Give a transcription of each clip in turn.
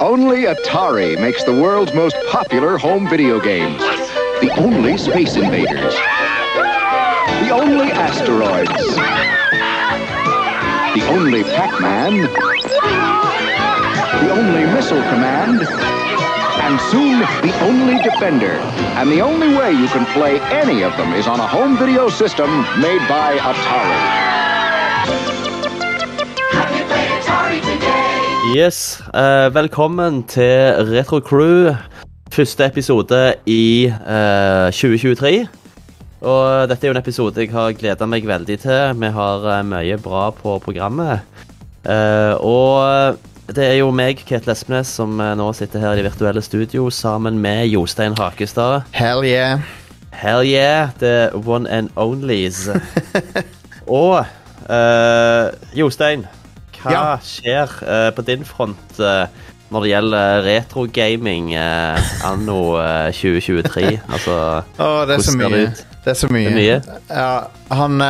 Only Atari makes the world's most popular home video games. The only Space Invaders. The only asteroids. The only Pac-Man. The only Missile Command. And soon, the only Defender. And the only way you can play any of them is on a home video system made by Atari. Yes, Uh, velkommen til Retro Crew. Første episode i uh, 2023. Og dette er jo en episode jeg har gleda meg veldig til. Vi har uh, mye bra på programmet. Eh, og det er jo meg, Ketil Espenes, som eh, nå sitter her i det virtuelle studio sammen med Jostein Hakestad. Hell yeah. Hell yeah, the one and onlys. og eh, Jostein, hva Ja. skjer uh, på din front uh, når det gjelder retrogaming uh, anno eh, 2023? Altså, oh, det er så mye. det? Er så mye. Er mye? Ja, han,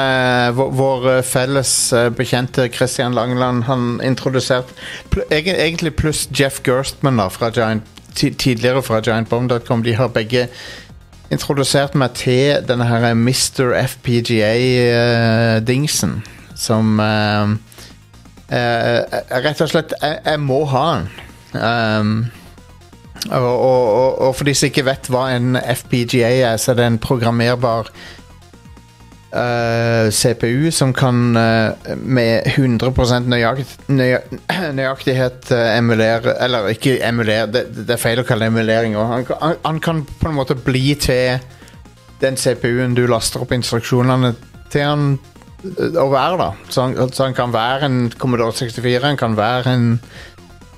vår, vår felles bekjente Christian Langeland, han introduserte pl Egentlig pluss Jeff Gerstmann da, fra Giant, tidligere fra GiantBomb.com. De har begge introdusert meg til denne her Mr. FPGA-dingsen. som Rett og slett Jeg, jeg må ha den. Um, og, og, og, for de som ikke vet hva en FPGA er, så er det en programmerbar Uh, CPU som kan uh, med 100 nøyakt, nøya, nøyaktighet uh, emulere Eller ikke emulere, det, det er feil å kalle det emulering. Han, han, han kan på en måte bli til den CPU-en du laster opp instruksjonene til han eh, å være. da Så han, så han kan være en Commodore 64, han kan være en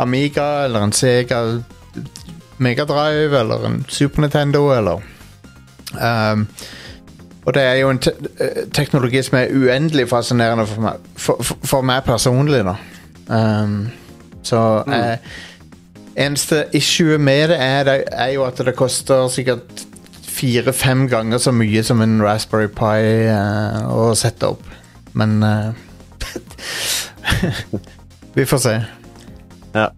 Amiga eller en Sega Megadrive eller en Super Nintendo eller um, Og det er jo en te eh, teknologi som er uendelig fascinerende for meg, for, for, for meg personlig, da. Um, så eh, Eneste issue med det er, det er jo at det koster sikkert fire-fem ganger så mye som en Raspberry Pi eh, å sette opp. Men eh, Vi får se. Ja.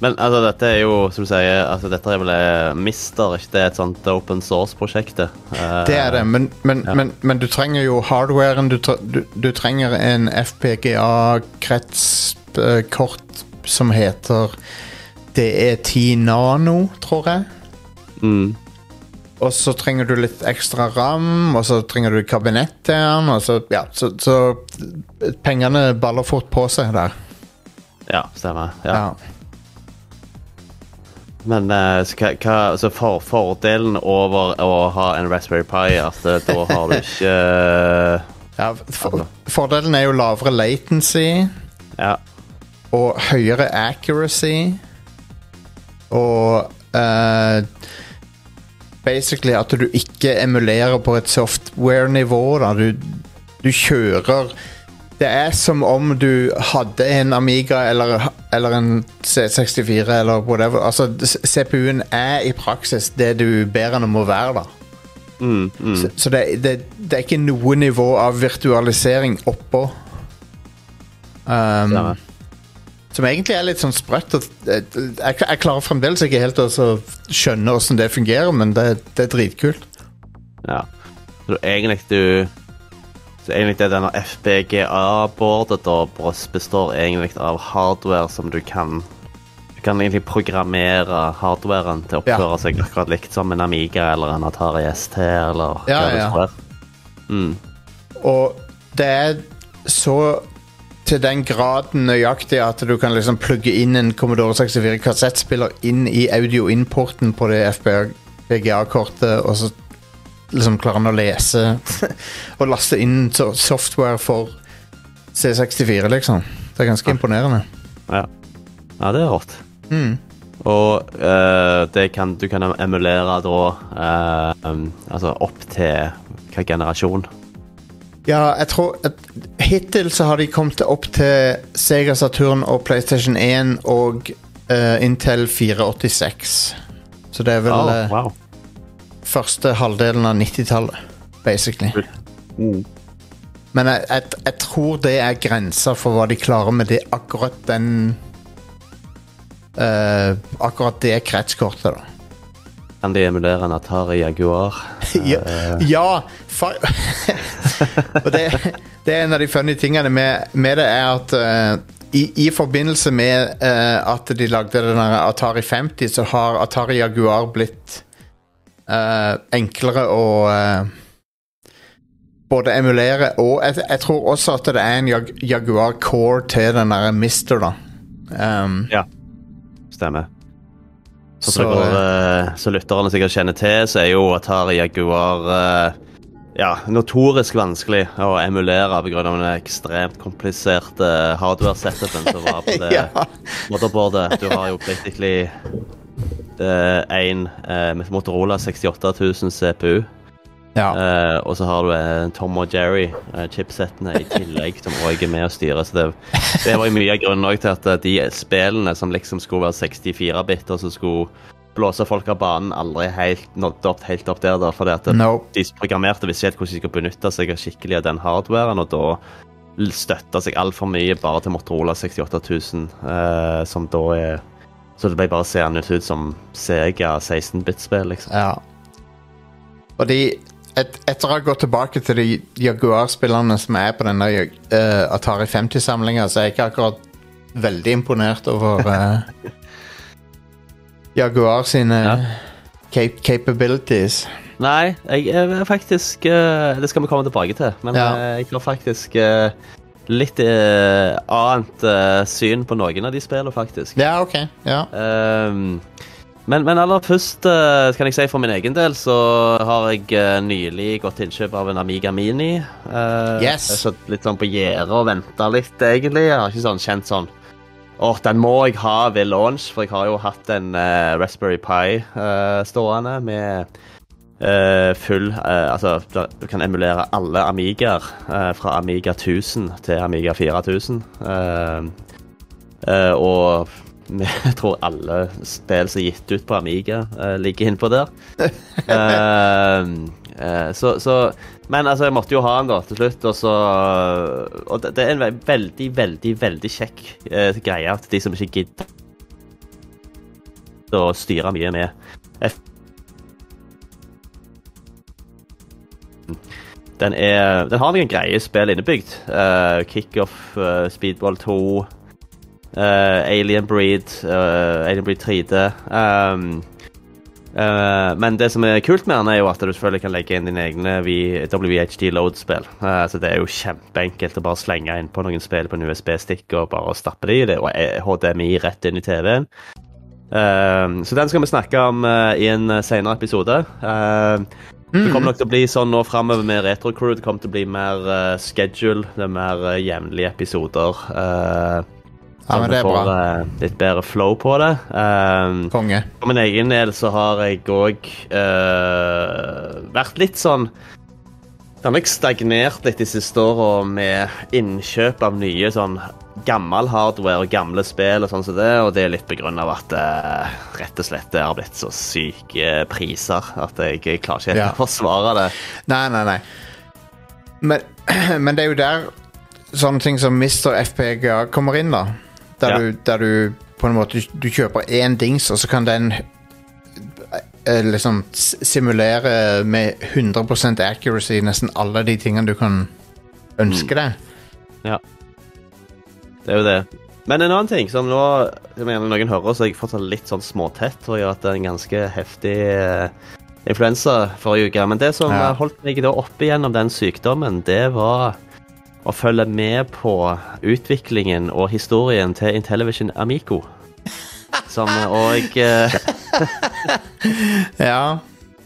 Men altså, dette er jo, som du sier, altså, dette er vel eh, Mister, ikke det er et sånt open source-prosjekt? Uh, Det er det, men, men, Ja. men, men du trenger jo hardwaren. Du, du, du trenger en FPGA-kretskort som heter DE10 Nano, tror jeg. Mm. Og så trenger du litt ekstra ram, og så trenger du kabinett til den. Og så, ja, så, så pengene baller fort på seg der. Ja, stemmer. Ja. Ja. Men eh, så hva, så for, fordelen over å ha en Raspberry Pi at eh, da har du ikke eh, Ja, for, fordelen er jo lavere latency. Ja. og høyere accuracy. Og eh, basically at du ikke emulerer på et software-nivå. Du, du kjører Det er som om du hadde en Amiga eller, eller en C64 eller whatever. Altså, CPU-en er i praksis det du ber den om å være, da. Mm, mm. Så, så det, det, det er ikke noe nivå av virtualisering oppå. Um, Stemmer. Som egentlig er litt sånn sprøtt. og, eh, Jeg, jeg klarer fremdeles ikke helt å skjønne åssen det fungerer, men det, det er dritkult. Ja. Så egentlig du Så egentlig det denne FBGA-boardet da består egentlig av hardware som du kan Du kan egentlig programmere hardwaren til å Ja. oppføre seg akkurat likt som en Amiga eller en Atari ST eller Ja, hva det ja. Mm. Og det er så til den graden nøyaktig at du kan liksom plugge inn en Commodore 64 kassettspiller inn i audio-importen på det FPGA-kortet, og så liksom klarer han å lese og laste inn software for C64, liksom. Det er ganske imponerende. Ja. ja, det er rått. Mm. Og uh, det kan, du kan emulere da uh, um, Altså opp til hvilken generasjon? Ja, jeg tror Hittil så har de kommet opp til Sega Saturn og PlayStation 1 og uh, Intel 486. Så det er vel Oh, wow. første halvdelen av 90-tallet, basically. Mm. Men jeg, jeg, jeg tror det er grensa for hva de klarer med det akkurat den uh, akkurat det kretskortet, da. Kan de emulere en Atari Jaguar? ja, ja fa Og det, det er en av de funny tingene med, med det, er at uh, i, i forbindelse med uh, at de lagde den Atari 50, så har Atari Jaguar blitt uh, enklere å eh, både emulere og jeg, jeg tror også at det er en Jag Jaguar core til den derre Mister, da. Um, Stemmer. Så, Så, går, eh, så lytterne sikkert kjenner til, så er jo Atari Jaguar eh, ja, notorisk vanskelig å emulere pga. den ekstremt kompliserte hardware-setupen som var på det ja. motherboardet. Du har jo basically én eh, Motorola 68000 CPU. Ja. Eh, og så har du eh, Tom og Jerry-chipsettene i tillegg, som også er med å styre. Så det, det var jo mye av grunnen til at eh, de spillene som liksom skulle være 64-bit, og som skulle blåse folk av banen, aldri helt nådde opp, helt opp der. da, fordi at Nope. de programmerte visste helt hvordan de skulle benytte seg av skikkelig av den hardwaren, og da støtta seg altfor mye bare til Motorola 68000, eh, som da er Så det ble bare seende ut som Sega 16-bit-spill, liksom. Ja. Og de et, Etter å ha gått tilbake til de Jaguar-spillerne som er på denne uh, Atari 50-samlinga, så er jeg ikke akkurat veldig imponert over uh, Jaguar sine Ja. cap capabilities. Nei, jeg er faktisk uh, Det skal vi komme tilbake til. Men Ja. eh, jeg har faktisk eh, litt eh, annet eh, syn på noen av de spillene, faktisk. Ja, OK. Ja. Ehm, men, men aller først eh, kan jeg si for min egen del så har jeg eh, nylig gått til innkjøp av en Amiga Mini. Uh, Yes. Jeg har satt litt sånn på gjerdet og venta litt, egentlig. Jeg har ikke sånn kjent sånn Åh, den må jeg ha ved launch, for jeg har jo hatt en uh, Raspberry Pi uh, stående med uh, full eh, Altså, du kan emulere alle Amigaer eh, fra Amiga 1000 til Amiga 4000. Eh, eh, og jeg tror alle spill som er gitt ut på Amiga, uh, ligger innpå der. uh, uh, så, så Men altså, jeg måtte jo ha den da til slutt. Og, så, og det, det er en veldig, veldig veldig kjekk eh, greie til de som ikke gidder å styre mye med F den, er, den har noen greie spill innebygd. Uh, Kickoff, uh, Speedball 2, eh, Alien Breed, eh, Alien Breed 3D. Um, Uh, men det som er kult med den, er jo at du selvfølgelig kan legge inn dine egne WHD load-spill. Uh, så det er jo kjempeenkelt å bare slenge inn på noen spill på en USB-stikk og bare stappe de i det, og eh, HDMI rett inn i TV-en. Um, så den skal vi snakke om eh, i en eh, senere episode. Um, det kommer nok til å bli sånn nå framover med Retro Crew. Det kommer til å bli mer eh, schedule, det er mer uh, jevnlige episoder. Uh, Ja, men det er får eh, litt bedre flow på det. Um, Konge. for min egen del så har jeg òg vært litt sånn Det har nok stagnert litt de siste åra med innkjøp av nye sånn gammel hardware og gamle spill og sånn som det, og det er litt på grunn av at uh, rett og slett det har blitt så syke priser at jeg, jeg klarer ikke helt Ja. å forsvare det. Nei, nei, nei. Men, men det er jo der sånne ting som Mr. FPGA kommer inn, da. Der, Ja. du, der du på en måte Du kjøper én dings, og så kan den eh, liksom simulere med 100% accuracy nesten alle de tingene du kan ønske deg. Ja, Det er jo det. Men en annen ting som nå som gjerne noen hører, så er jeg fortsatt litt sånn småtett. gjør at det er en ganske heftig eh, influensa forrige uke. Men det som Ja. eh, holdt meg da oppe gjennom den sykdommen, det var å følge med på utviklingen og historien til Intellivision Amico. Som òg Ja.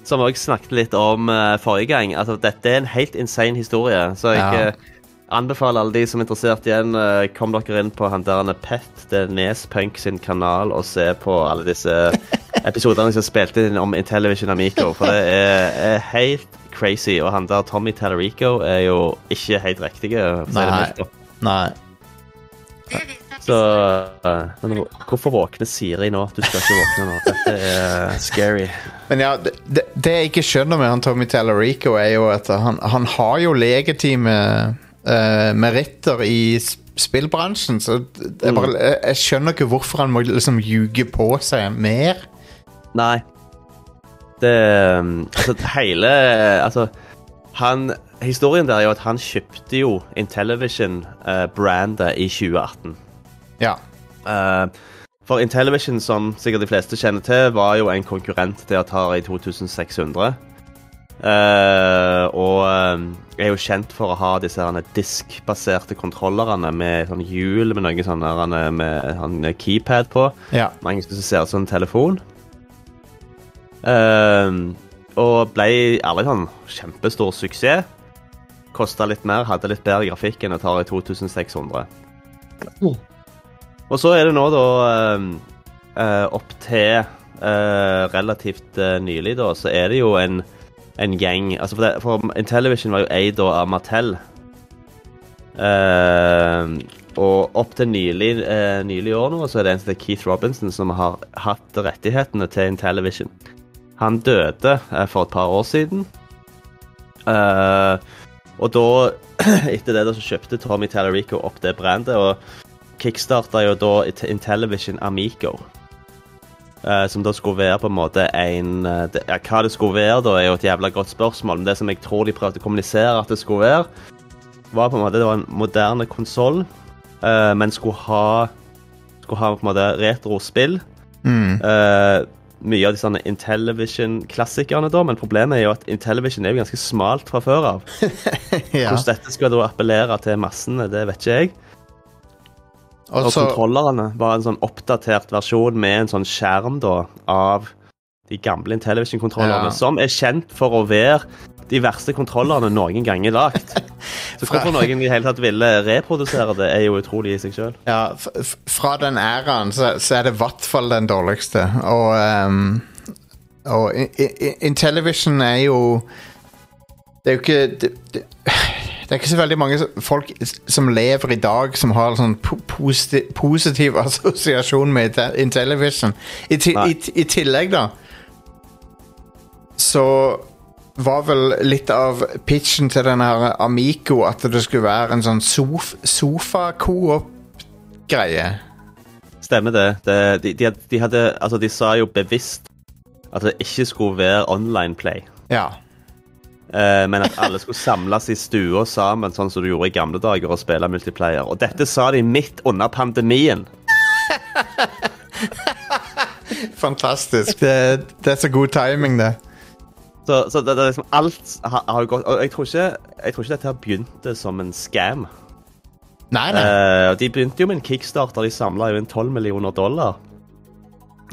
Som òg snakket litt om eh, forrige gang. Altså, dette er en helt insane historie. Så jeg Ja. eh, anbefaler alle de som er interessert igjen, kom dere inn på han der Pet, det er Nespunk sin kanal, og se på alle disse episodene som spilte inn om Intellivision Amico. For det er, er helt crazy. Og han der Tommy Tallarico er jo ikke helt riktig. det Nei. Nei. Så eh, men hvorfor våkner Siri nå? Du skal ikke våkne nå. Dette er scary. Men ja, det, det, jeg ikke skjønner med han Tommy Tallarico, er jo at han, han har jo legitime uh, meritter i spillbransjen, så jeg, bare, jeg, jeg skjønner ikke hvorfor han må liksom ljuge på seg mer. Nei. Det um, Altså, hele Altså, han Historien der er jo at han kjøpte jo Intellivision-brandet i 2018. Ja. Uh, for Intellivision, som sikkert de fleste kjenner til, var jo en konkurrent til Atari 2600. Uh, og eh, er jo kjent for å ha disse herne diskbaserte kontrollerne med sånn hjul med noe sånn med, med med keypad på. ja. Mange som ser ut som en telefon. Eh, og ble aldri sånn kjempestor suksess. Kosta litt mer, hadde litt bedre grafikk enn Atari 2600. Og så er det nå da eh, eh, opp til eh, relativt eh, nylig, da, så er det jo en, en gjeng altså for, det, for Intellivision var jo eid av Mattel. Uh, og opp til nylig, uh, nylig år nå, så er det en som heter Keith Robinson som har hatt rettighetene til Intellivision. Han døde eh, for et par år siden. Uh, og da, etter det, da, så kjøpte Tommy Tallarico opp det brandet, og kickstarta jo da Intellivision Amico. Uh, som da skulle være på en måte en eh, det, ja, Hva det skulle være, da, er jo et jævla godt spørsmål. Men det som jeg tror de prøvde å kommunisere at det skulle være, var på en måte det var en moderne konsoll, men skulle ha Skulle ha på en måte retrospill. Mm. Eh, mye av de sånne Intellivision-klassikerne, da, men problemet er jo at Intellivision er jo ganske smalt fra før av. ja. Hvordan dette skal da appellere til massene, det vet ikke jeg. Og Og så kontrollerne var en sånn oppdatert versjon med en sånn skjerm da, av de gamle Intellivision-kontrollerne, Ja. som er kjent for å være de verste kontrollerne noen ganger lagt. Så hvorfor noen i hele tatt ville reprodusere det, er jo utrolig i seg sjøl. Ja, fra den æraen så, så er det i hvert fall den dårligste. Og, um, og Intellivision er jo Det er jo ikke det, det, det er ikke så veldig mange folk som lever i dag som har sånn po posi positiv assosiasjon med Inte- Intellivision. I, i, I tillegg, da, så var vel litt av pitchen til denne her Amico at det skulle være en sånn sof sofa-coop-greie. Stemmer det. det de, de, de hadde Altså, de sa jo bevisst at det ikke skulle være online play. Ja. Eh, men at alle skulle samles i stua sammen, sånn som du gjorde i gamle dager, og spille multiplayer. Og dette sa de midt under pandemien. Fantastisk. Det, det er så god timing, det. Så, så det, det er liksom alt har, har gått Og jeg tror, ikke, jeg tror ikke dette her begynte som en scam. Nei, nei. Uh, de begynte jo med en kickstarter. De samla jo inn 12 millioner dollar.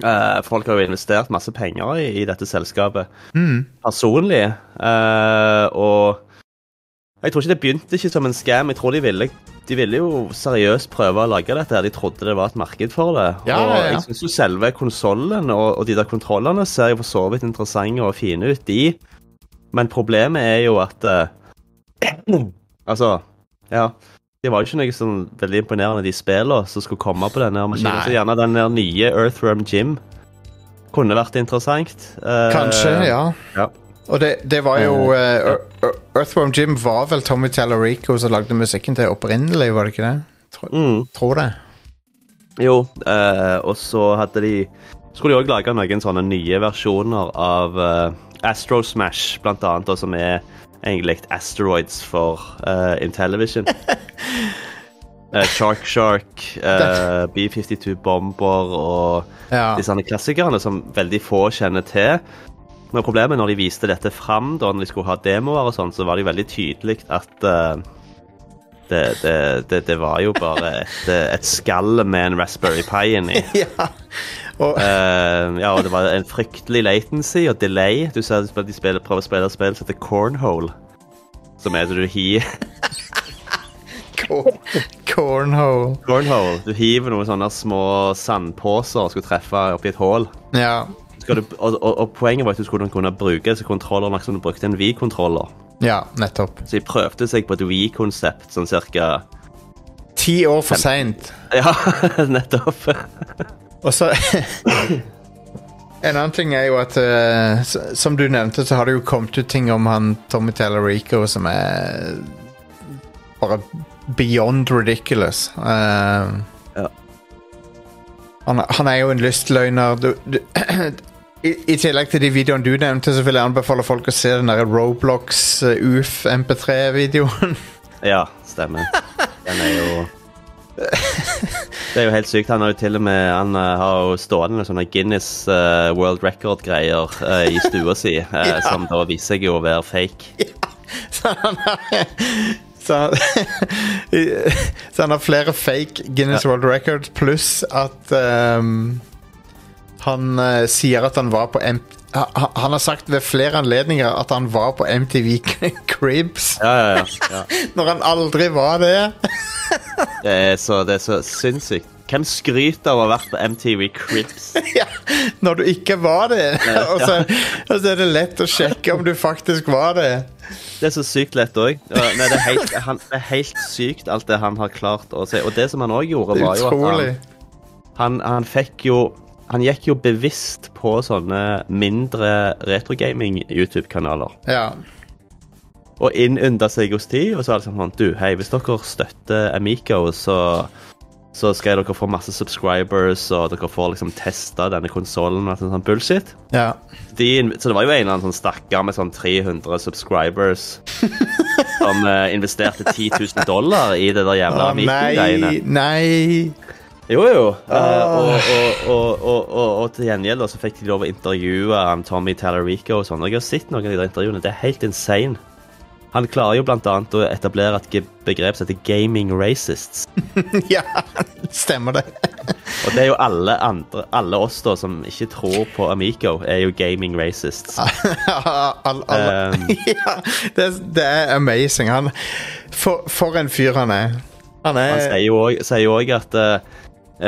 Uh, folk har jo investert masse penger i, i dette selskapet Mm. personlig. Uh, og jeg tror ikke det begynte ikke som en scam. Jeg tror de ville, de ville jo seriøst prøve å lage dette. her. De trodde det var et marked for det. Ja, og ja, ja. jeg syns jo selve konsollen og, og de der kontrollene ser jo for så vidt interessante og fine ut, de. Men problemet er jo at uh, Altså, ja. Det var jo ikke noe sånn veldig imponerende, de spillene som skulle komme på denne maskinen. Nei. Så gjerne den nye Earthworm Jim kunne vært interessant. Uh, Kanskje, ja. ja. Og det, det var jo Ear- Earthworm Jim var vel Tommy Tallarico som lagde musikken til opprinnelig, var det ikke det? Tror, Mm. tror det. Jo, uh, og så hadde de Skulle de òg lage noen sånne nye versjoner av uh, Astro Smash, blant annet, og som er egentlig Asteroids for uh, Intellivision. Uh, Shark Shark, uh, B52 Bomber og Ja. disse klassikerne som veldig få kjenner til. Men problemet når de viste dette fram, da når de skulle ha demoer og sånn, så var det jo veldig tydelig at uh, det, det, det, det var jo bare et, eh, et skall med en Raspberry Pi inni. ja. Og, Uh, ja, og det var en fryktelig latency og delay. Du ser at de spiller, prøver å spille et spill som heter Cornhole. Som er det du hiver cornhole. Cornhole. Du hiver noen sånne små sandposer og skulle treffe oppi et hull. Ja. Du, og, og, og poenget var at du skulle kunne bruke disse kontrollerne akkurat som du brukte en Wii-kontroller. ja, nettopp. Så de prøvde seg på et Wii-konsept sånn cirka Ti år for seint. Ja, nettopp. Og så En annen ting er jo at uh, Som du nevnte, så har det jo kommet ut ting om han Tommy Tallarico som er bare beyond ridiculous. Uh, Ja. han, han er jo en lystløgner. Du, du, i, I tillegg til de videoene du nevnte, så vil jeg anbefale folk å se den der Roblox uh, UF MP3-videoen. Ja, stemmer. Den er jo Det er jo helt sykt. Han har jo til og med Han eh, har jo stående sånne Guinness eh, World Record-greier eh, i stua si, eh, Ja. som da viser seg jo å være fake. så han har så han, så han har flere fake Guinness World Records, pluss at ehm, han eh, sier at han var på M ha- ha- Han har sagt ved flere anledninger at han var på MTV Cribs, Ja, ja, ja. ja. når han aldri var det. Det er så, det er så sinnssykt. Hvem skryter av å ha vært på MTV Cribs? ja, når du ikke var det. og, så, og så er det lett å sjekke om du faktisk var det. Det er så sykt lett òg. Det, er helt- han- det er helt sykt, alt det han har klart å si. Og det som han òg gjorde, var jo at utrolig. han, han, han fikk jo Han gikk jo bevisst på sånne mindre retrogaming-YouTube-kanaler. Ja. Og innynda seg hos de, og så var det sånn Du, hei, hvis dere støtter Amico, så så skal dere få masse subscribers, og dere får liksom testa denne konsollen og sånn bullshit. ja. De, så det var jo en eller annen sånn stakkar med sånn 300 subscribers som uh, investerte 10 000 dollar i det der jævla Amico-greiene. nei, nei. Jo, jo. Eh, Åh. og, til gjengjeld så fikk de lov å intervjue um, Tommy Tallarico og sånn. Jeg har sett noen av de intervjuene. Det er helt insane. Han klarer jo blant annet å etablere et begrep som heter gaming racists. ja, stemmer det. Og det er jo alle andre, alle oss da som ikke tror på Amico, er jo gaming racists. all, all, Um. ja, det, det er amazing. Han, for, for en fyr han er. Han Han er også- sier jo òg at eh,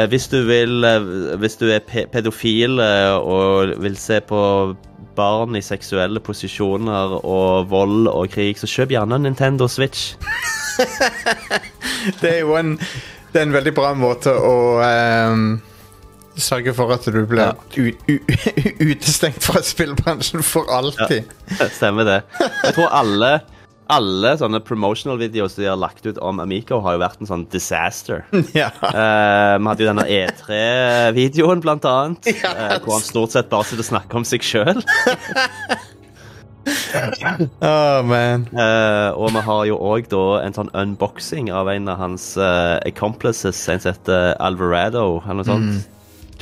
hvis du vil eh, Hvis du er pe pedofil eh, og vil se på barn i seksuelle posisjoner og vold og krig, så kjøp gjerne en Nintendo Switch. Det er jo en, er en veldig bra måte å um, sørge for at du blir Ja. utestengt fra spillbransjen for alltid. Stemmer det. Jeg tror alle alle sånne promotional videos de har lagt ut om Amico, har jo vært en sånn disaster. Ja. Uh, vi hadde jo denne E3-videoen, blant annet. Ja. uh, hvor han stort sett bare sitter og snakker om seg sjøl. Oh, man. Eh, og vi har jo òg da en sånn unboxing av en av hans accomplices, en som heter Alvarado, eller noe sånt.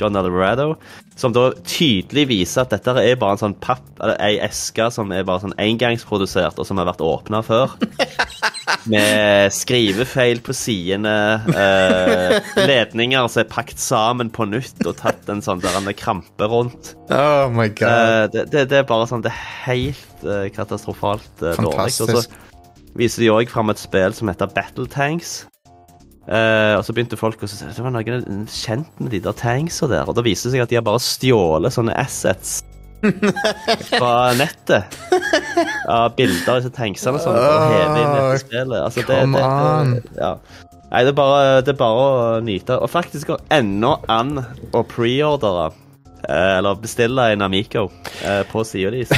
John Alvarado. Som da tydelig viser at dette er bare en sånn papp, eller ei eske som er bare sånn engangsprodusert, og som har vært åpna før. Med skrivefeil på sidene, eh, ledninger som er pakket sammen på nytt og tatt en sånn der en krampe rundt. Oh my god. Eh, det, det, det er bare sånn Det er helt eh, katastrofalt uh, dårlig. Og så viser de òg fram et spill som heter Battle Tanks. Eh, og så begynte folk å si det var noen kjent med de der tanksa der. Og da viste det seg at de har bare stjålet sånne assets fra nettet. Av bilder av disse tanksene og sånn. Og heve inn i dette spillet. Altså, det, det, det, ja. Nei, det er, bare, det er bare å nyte. Og faktisk går ennå an å preordre eh, eller bestille en Amico eh, på sida deres.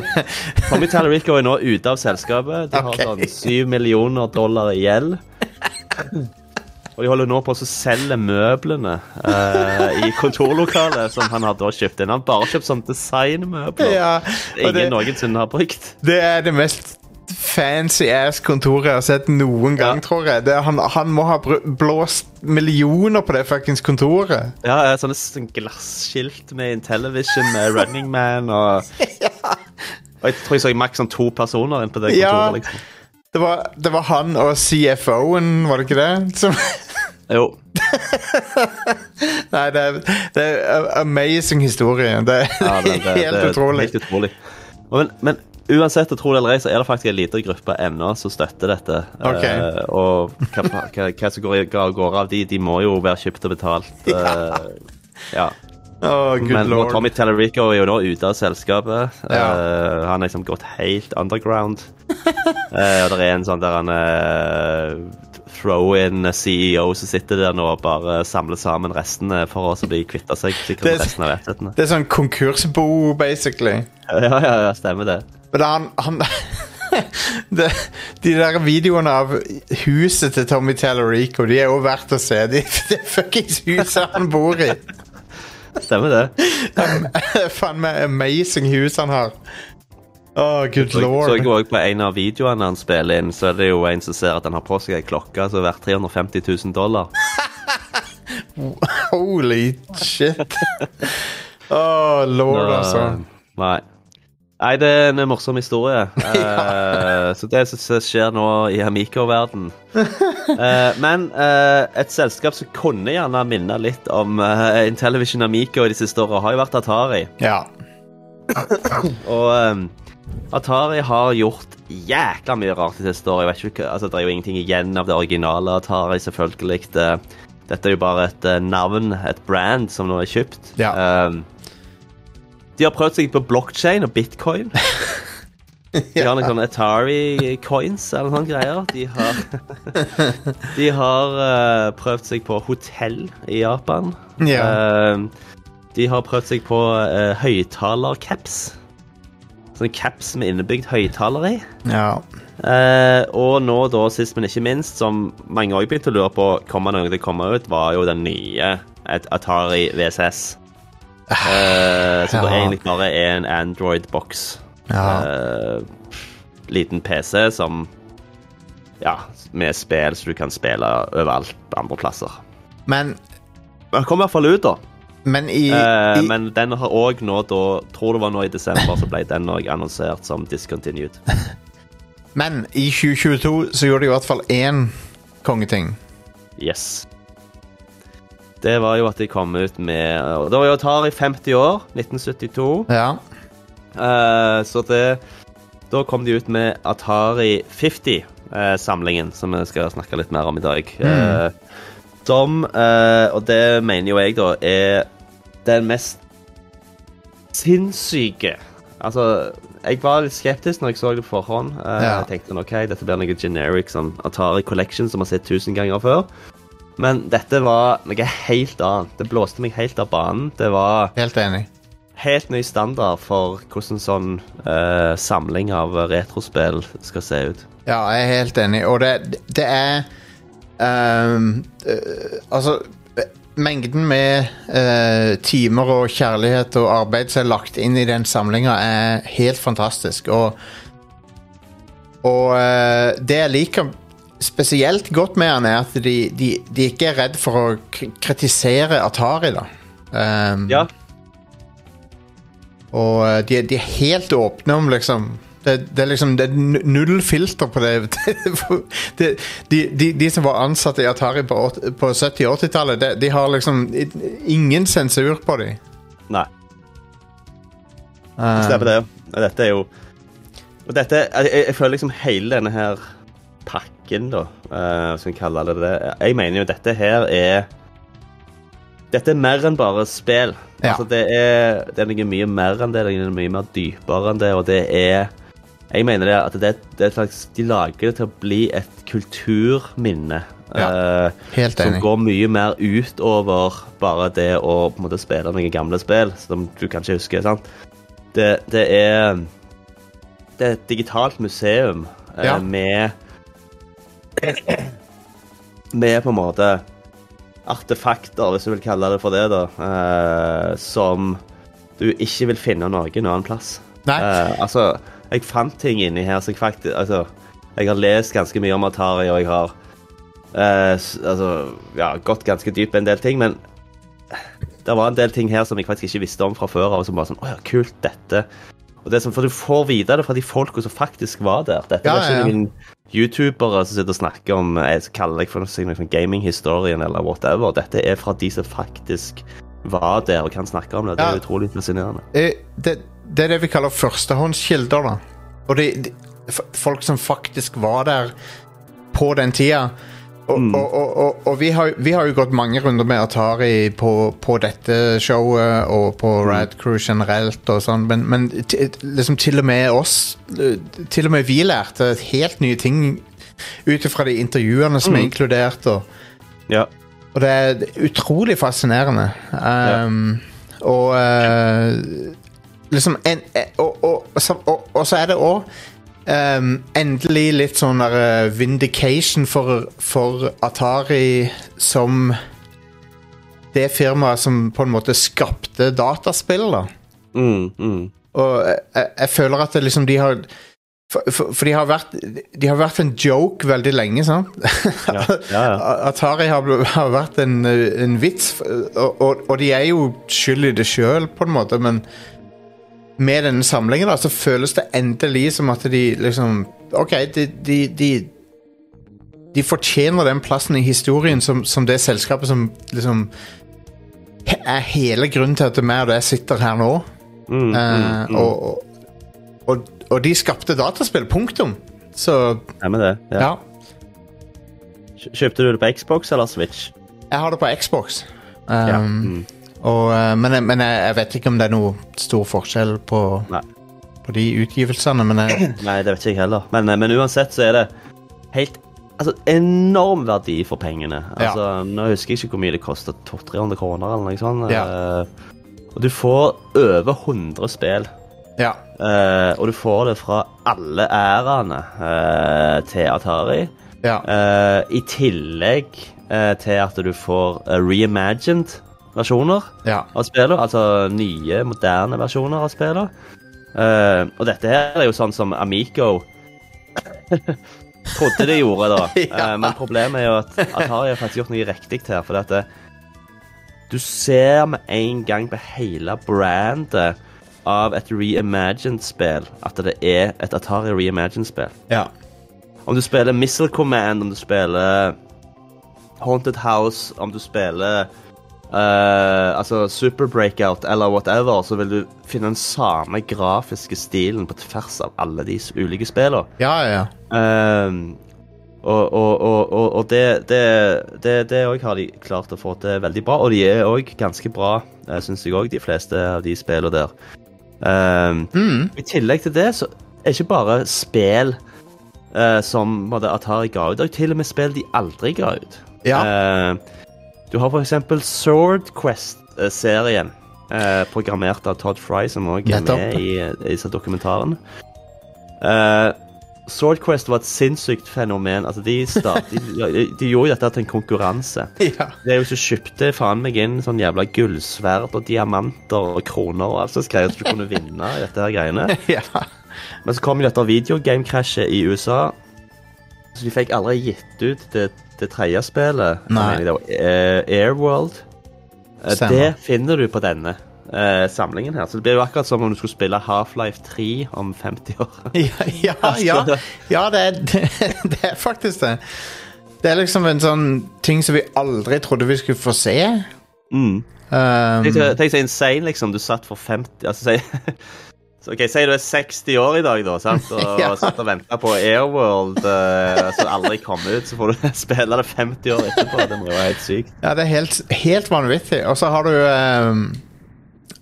Tommy Tallarico er nå ute av selskapet. De har okay. sånn syv millioner dollar i gjeld. Og de holder nå på å selge møblene eh, i kontorlokalet som han hadde kjøpt inn. Han bare kjøpt sånn designmøbler Ja, ingen det, noensinne har brukt. det er det mest fancy ass kontoret jeg har sett noen gang, Ja. tror jeg. Det, han, han må ha blåst millioner på det fuckings kontoret. Ja, ja, sånne sånn glasskilt med Intellivision med Running Man og Og jeg tror jeg så maks sånn to personer inn på det Ja. kontoret. liksom. Det var, det var han og CFO-en, var det ikke det? Som, Jo. nei, det er, det er amazing historie. Det er Ja, det, det, helt det utrolig. Helt utrolig. Men, men uansett, tro det eller ei, så er det faktisk en liten gruppe ennå som støtter dette. Okay. Uh, og hva, hva, hva som går, går, av de, de må jo være kjøpt og betalt. Uh, ja. Oh, good Men lord. Tommy Tellerico er jo nå ute av selskapet. Ja. Uh, han har liksom gått helt underground. uh, og det er en sånn der han uh, throw-in CEO som sitter der nå og bare samler sammen restene for å bli kvitt seg sikkert Det resten av assetene. Det er sånn konkursbo, basically. Ja, ja, ja, stemmer det. Men han, han, det, de der videoene av huset til Tommy Tallarico, de er jo verdt å se. De, det fuckings huset han bor i. Stemmer det. Faen meg amazing hus han har. Oh, good Så, så lord. jeg også på en av videoene han spiller inn, så er det jo en som ser at han har på seg ei klokke som er verdt 350 000 dollar. Holy shit. Oh, lord, Nå, altså. Nei. Nei, det er en morsom historie. Eh, så det som skjer nå i Amico-verden Uh, Men uh, et selskap som kunne gjerne minne litt om uh, Intellivision Amico i de siste åra, har jo vært Atari. Ja. Og eh, Atari har gjort jækla mye rart i siste åra. Jeg vet ikke, altså, det er jo ingenting igjen av det originale Atari, selvfølgelig. Det, dette er jo bare et eh, navn, et brand, som nå er kjøpt. Ja. Um, de har prøvd seg på blockchain og bitcoin. De har noen sånne Atari-coins eller noen greier. De har, de har uh, prøvd seg på hotell i Japan. Ja. Uh, de har prøvd seg på uh, høyttalercaps. Sånn caps med innebygd høyttaler i. ja. Eh, og nå, da, sist, men ikke minst, som mange òg begynte å lure på kommer noe til å komme ut, var jo den nye Atari VSS. Eh, som Ja. egentlig bare er en Android-boks. Ja. Eh, liten PC som Ja, med spill så du kan spille overalt andre plasser. Men, Den kom i hvert fall ut, da. Men i, uh, i men den har òg nå, da Tror det var nå i desember, så ble den òg annonsert som discontinued. Men i 2022 så gjorde de i hvert fall én kongeting. Yes. Det var jo at de kom ut med og Det var jo Atari 50 år, 1972. Ja. Uh, så det Da kom de ut med Atari 50-samlingen, som vi skal snakke litt mer om i dag. Eh, som eh, Og det mener jo jeg, da, er den mest sinnssyke Altså, jeg var litt skeptisk når jeg så det på forhånd. Eh, Ja. Jeg tenkte ok, dette blir noe generic sånn Atari Collection, som har sett tusen ganger før. Men dette var noe helt annet. Det blåste meg helt av banen. Det var Helt enig. helt ny standard for hvordan sånn uh, samling av retrospill skal se ut. Ja, jeg er helt enig. Og det, det er um, uh, Altså Mengden med uh, timer og kjærlighet og arbeid som er lagt inn i den samlinga, er helt fantastisk. Og, og uh, det jeg liker spesielt godt med den, er at de, de, de ikke er redd for å kritisere Atari, da. Um, Ja, og de, de er helt åpne om liksom det, det er liksom det er null filter på det. det de, de, de som var ansatt i Atari på, på 70- og 80-tallet, de, de har liksom ingen sensur på dem. nei. Stemmer det. Og Dette er jo Og dette Jeg, jeg, føler liksom hele denne her pakken, da, uh, som vi kaller det det Jeg mener jo dette her er Dette er mer enn bare spill. Ja. Altså, det er, det er noe mye mer enn det. Det er mye mer dypere enn det, og det er Jeg mener det at det, det er et slags De lager det til å bli et kulturminne. Ja, helt helt som går mye mer utover bare det å på en måte spille noen gamle spill som du kanskje husker. sant? Det, det er Det er et digitalt museum eh, Ja. med Med på en måte artefakter, hvis du vil kalle det for det, da, eh, som du ikke vil finne noen annen plass. Nei. Eh, altså, jeg fant ting inni her som jeg faktisk Altså, jeg har lest ganske mye om Atari, og jeg har uh, altså, ja, gått ganske dypt på en del ting, men det var en del ting her som jeg faktisk ikke visste om fra før av, som var sånn Å ja, kult, dette. Og det er sånn, For du får vite det fra de folka som faktisk var der. Dette Ja, er ikke ja, ja. noen youtubere som sitter og snakker om Jeg kaller det for noe sånn gaminghistorien eller whatever. Dette er fra de som faktisk var der og kan snakke om det. Det er utrolig fascinerende. Eh, Det, det er det vi kaller førstehåndskilder, da. Og det, det, folk som faktisk var der på den tida. Og, og, og, og, og vi, har, vi har jo gått mange runder med Atari på, på dette showet og på Rad Crew generelt og sånn, men, men liksom til og med oss Til og med vi lærte helt nye ting ut ifra de intervjuene som er inkludert. og Ja. det er utrolig fascinerende. Um, Og eh, liksom en, eh, og, og, og, så, og, så er det òg um, endelig litt sånn der eh, vindication for, for Atari som det firmaet som på en måte skapte dataspill, da. Mm, mm. Og jeg, jeg, jeg føler at det liksom de har for, for, for de har vært De har vært en joke veldig lenge, sant? Ja, ja, ja. Atari har, har vært en, eh, en vits, og, og, og de er jo skyld i det sjøl, på en måte, men med denne samlingen da, så føles det endelig som at de liksom OK, de, de, de, de fortjener den plassen i historien som, som det selskapet som liksom he- er hele grunnen til at meg og deg sitter her nå. Mm, mm, uh, mm. og, og, og, de skapte dataspill, punktum. Så med det. Ja. ja. Kjøpte du det på Xbox eller Switch? Jeg har det på Xbox. Um, Ja. Og, eh, men men jeg, jeg vet ikke om det er noe stor forskjell på, på de utgivelsene, men jeg, Nei, det vet ikke jeg heller. Men, eh, men uansett så er det helt Altså, enorm verdi for pengene. Altså, Nå husker jeg ikke hvor mye det koster. 200-300 kroner eller noe sånt. Ja. Eh, og du får over 100 spill. ja. Uh, og du får det fra alle æraene uh, til Atari. ja. I tillegg til at du får reimagined versjoner ja. av spillet. Altså nye, moderne versjoner av spillet. Uh, og dette her er jo sånn som Amico trodde de gjorde, da. Ja. Eh, men problemet er jo at Atari har faktisk gjort noe riktig her. For at du ser med en gang på hele brandet av et reimagined-spill at det er et Atari reimagined-spill. ja. Om du spiller Missile Command, om du spiller Haunted House, om du spiller eh, altså Super Breakout eller whatever, så vil du finne den samme grafiske stilen på tvers av alle de ulike spillene. ja, ja. ja. og og, og, og, og det det, det, har de klart å få til veldig bra, og de er òg ganske bra, uh, syns jeg òg, de fleste av de spillene der. Uh, Mm. I tillegg til det, så er ikke bare spill eh, som Atari ga ut, det er til og med spill de aldri ga ut. Ja. Eh, du har eksempel Sword Quest-serien, eh, programmert av Todd Fry, som òg er med i, i disse dokumentarene. Eh, Sword Quest var et sinnssykt fenomen. Altså, de, start, de, de, de gjorde dette til en konkurranse. ja. Det er jo så kjøpte faen meg inn sånn jævla gullsverd og diamanter og kroner og alt slags greier så du kunne vinne i dette her greiene. ja. Men så kom jo dette videogame-krasjet i USA, så de fikk aldri gitt ut det, det tredje spillet. Eh, Airworld. Eh, Det finner du på denne eh, samlingen her. Så det blir jo akkurat som om du skulle spille Half-Life 3 om 50 år. Ja, ja, ja. ja det, er, det, det er faktisk det. Det er liksom en sånn ting som vi aldri trodde vi skulle få se. Mm. Um, Tenk tenk så insane, liksom. Du satt for 50 Altså, så, ok, Si du er 60 år i dag, da, sant? og Ja. satt og venta på Airworld, uh, som aldri kom ut. Så får du spille det 50 år etterpå. Det må jo være helt sykt. ja, det er helt, helt vanvittig. Og så har du um,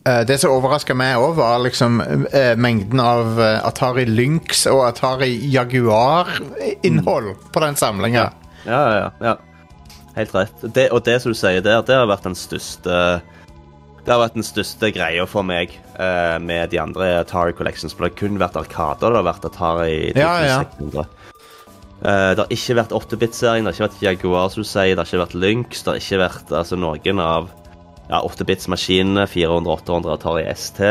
uh, Det som overraska meg òg, var liksom uh, mengden av eh, Atari Lynx og Atari Jaguar-innhold på den samlinga. Ja, ja, ja. Helt rett. Det, og det som du sier der, det har vært den største Det har vært den største greia for meg eh, med de andre Atari Collections. For det har kun vært Arkader. Det har vært Atari Ja, ja. 2600. Eh, det har ikke vært 8-bit-serien, det har ikke vært Jaguar, som du sier, det har ikke vært Lynx, det har ikke vært altså, noen av ja, 8-bits-maskinene, 400, 800 Atari ST.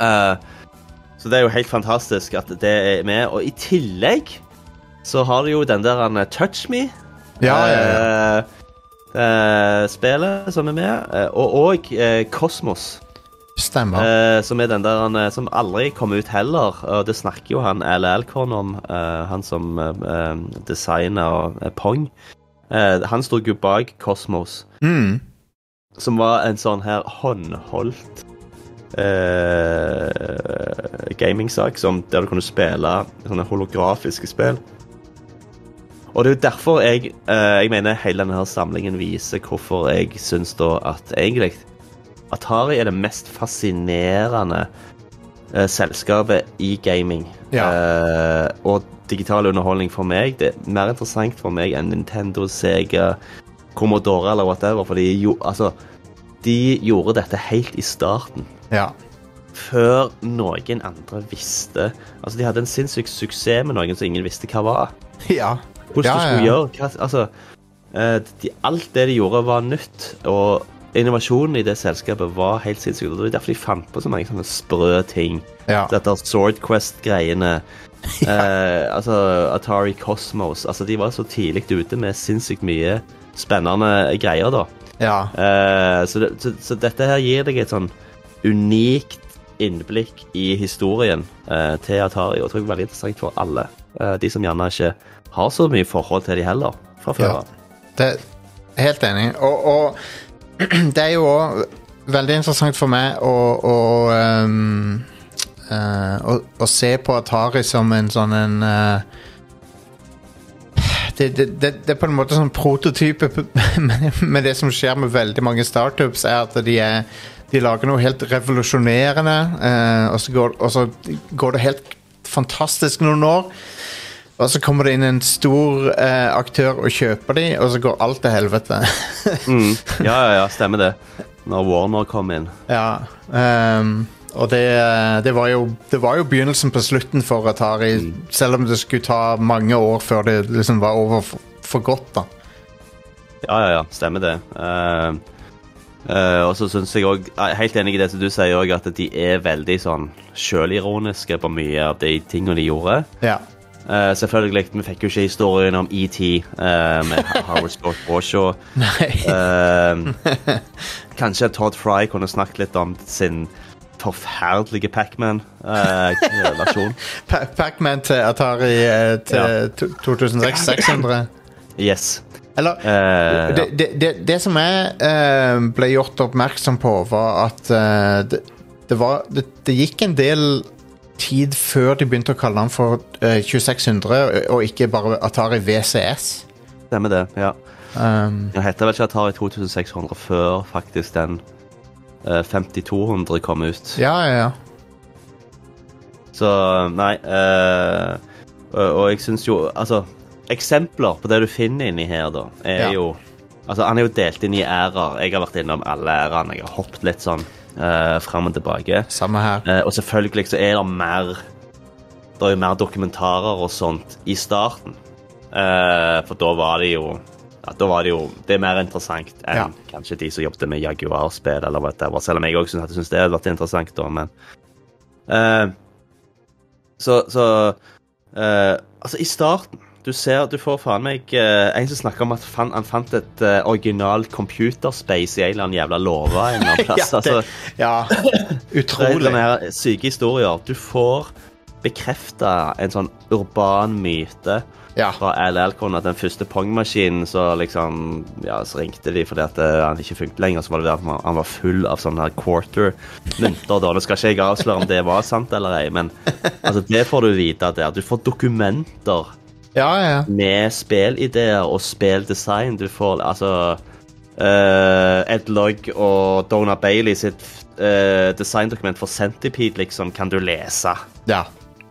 Eh, så det er jo helt fantastisk at det er med. Og i tillegg så har du jo den der Touch Me. Ja, ja, ja. Eh, spillet som er med, eh, og òg eh, Kosmos. Stemmer. Eh, som er den der han, som aldri kom ut heller. Og det snakker jo han Al Alcorn om, han som uh, designer Pong. Eh, han sto jo bak Kosmos, Mm. som var en sånn her håndholdt eh, gamingsak som der du kunne spille sånne holografiske spill. Og det er jo derfor jeg, eh, jeg mener hele denne her samlingen viser hvorfor jeg syns da at egentlig Atari er det mest fascinerende eh, selskapet i gaming. Ja. Eh, og digital underholdning for meg det er mer interessant for meg enn Nintendo, Sega, Commodore eller whatever. For de, jo, altså, de gjorde dette helt i starten. Ja. før noen andre visste Altså, de hadde en sinnssyk suksess med noen som ingen visste hva var. Ja. Hvordan Ja, du skulle gjøre hva, Altså, eh, de, alt det de gjorde, var nytt. Og innovasjonen i det selskapet var helt sinnssykt. Det var derfor de fant på så mange sånne sprø ting. Ja. Dette Sword Quest-greiene. Eh, altså Atari Cosmos. Altså, de var så tidlig ute med sinnssykt mye spennende greier, da. ja. Eh, så, det, så, så dette her gir deg et sånn unikt innblikk i historien eh, til Atari, og jeg tror det er veldig interessant for alle. Eh, de som gjerne ikke har så mye forhold til de heller, fra før av. Ja, helt enig. Og, og det er jo òg veldig interessant for meg å, å, um, uh, å, å se på Atari som en sånn en uh, det, det, det, det er på en måte sånn prototype med, med det som skjer med veldig mange startups, er at de, er, de lager noe helt revolusjonerende, eh, og, så går, og så går det helt fantastisk noen år. Og så kommer det inn en stor eh, aktør og kjøper de, og så går alt til helvete. Mm. Ja, ja, ja, stemmer det. Når Warner kom inn. ja, Um, og det, det, var jo, det var jo begynnelsen på slutten for Atari, selv om det skulle ta mange år før det liksom var over for, for godt. da. Ja, ja, ja, stemmer det. Eh, eh, og så syns jeg òg helt enig i det som du sier òg, at de er veldig sånn sjølironiske på mye av de tingene de gjorde. Ja. Uh, selvfølgelig, Vi fikk jo ikke historien om ET uh, med Howard Scott Warshaw. Eh, kanskje Todd Fry kunne snakket litt om sin forferdelige Pacman-relasjon. Pa- Pac-Man til Atari eh, til Ja. 2600? yes. Eller Eh, det, det, det, det som jeg eh, ble gjort oppmerksom på, var at eh, det, var, det, gikk en del tid før de begynte å kalle den for eh, 2600, og ikke bare Atari VCS. Stemmer det. ja. Um, Det heter vel ikke Atari 2600 før faktisk den eh, 5200 kom ut. ja, ja, ja. Så nei eh, og, og jeg syns jo Altså, eksempler på det du finner inni her, da, er Ja. jo Altså, han er jo delt inn i ærer. Jeg har vært innom alle ærene. Jeg har hoppet litt sånn uh, fram og tilbake. Samme her. Uh, og selvfølgelig så er det mer Det er jo mer dokumentarer og sånt i starten. Uh, for da var det jo ja, Da var det jo Det er mer interessant enn Ja. kanskje de som jobbet med Jaguar-spill, eller whatever. Selv om jeg òg syns det hadde vært interessant, da, men uh, Så, så uh, Altså, i starten du ser, du får faen meg eh, en som snakker om at fan, han fant et uh, original computerspace i en eller annen jævla låve en eller annen plass. Ja, det- altså, Ja, det utrolig. sånne syke historier. Du får bekrefta en sånn urban myte Ja. fra LL-kon at den første Pong-maskinen så liksom Ja, så ringte de fordi at eh, han ikke funket lenger. Så var det der han- han var full av sånne her quarter-mynter. da. Nå skal ikke jeg avsløre om det var sant eller ei, men altså, det får du vite der. Du får dokumenter Ja, ja. med spillideer og spilldesign. Du får altså uh, Ed Logg og Dona Bailey sitt uh, designdokument for Centipede, liksom, kan du lese. ja.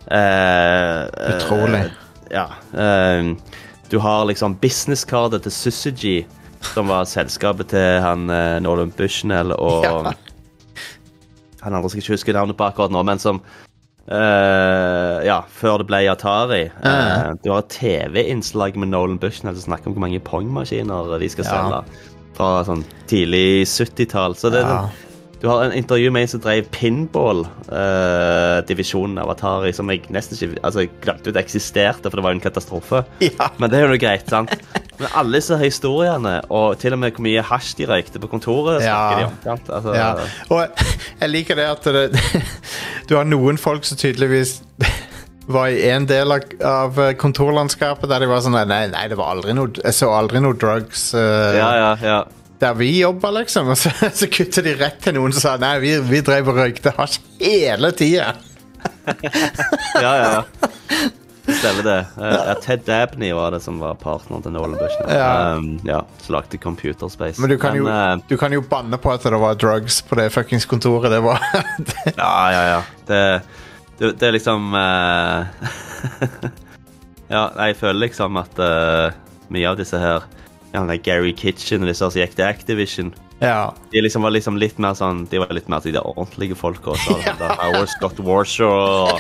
Uh, Utrolig. ja. du har liksom businesskartet til Syzygy, som var selskapet til han Nolan Bushnell og Ja. Han andre skal ikke huske navnet på akkurat nå, men som eh, Ja, før det ble Atari. Uh, Eh, du har et TV-innslag med Nolan Bushnell som snakker om hvor mange Pong-maskiner de skal Ja. selge. Fra sånn tidlig 70-tall. Så det Ja. Du har en intervju med en som drev pinball-divisjonen av Atari, som jeg nesten ikke altså, jeg glemte ut eksisterte, for det var jo en katastrofe. Ja. Men det er jo noe greit, sant? Men alle disse historiene, og til og med hvor mye hasj de røykte på kontoret, snakker Ja. de om. sant? Altså, Ja. Og jeg liker det at det, du har noen folk som tydeligvis var i en del av, av kontorlandskapet der de var sånn Nei, nei det var aldri noe Jeg så aldri noe drugs Uh, ja, ja, ja. Der vi jobba, liksom. Og så, så kutter de rett til noen som sa nei, vi, vi drev og røykte hasj hele tida. ja, ja, ja. Stemmer det. Uh, Ted Dabney var det som var partneren til Nolan Bush. Ja. Um, ja, som lagde Computer Space. Men du kan, jo, uh, du kan jo banne på at det var drugs på det fuckings kontoret. Det var Ja, ja, ja. Det, det, det er liksom uh, Ja, jeg føler liksom at mye av disse her han der Gary Kitchen og disse som gikk til Activision, Ja. De liksom var liksom litt mer sånn De var litt mer de der ordentlige folka. Så ja. Howard Scott Warshaw og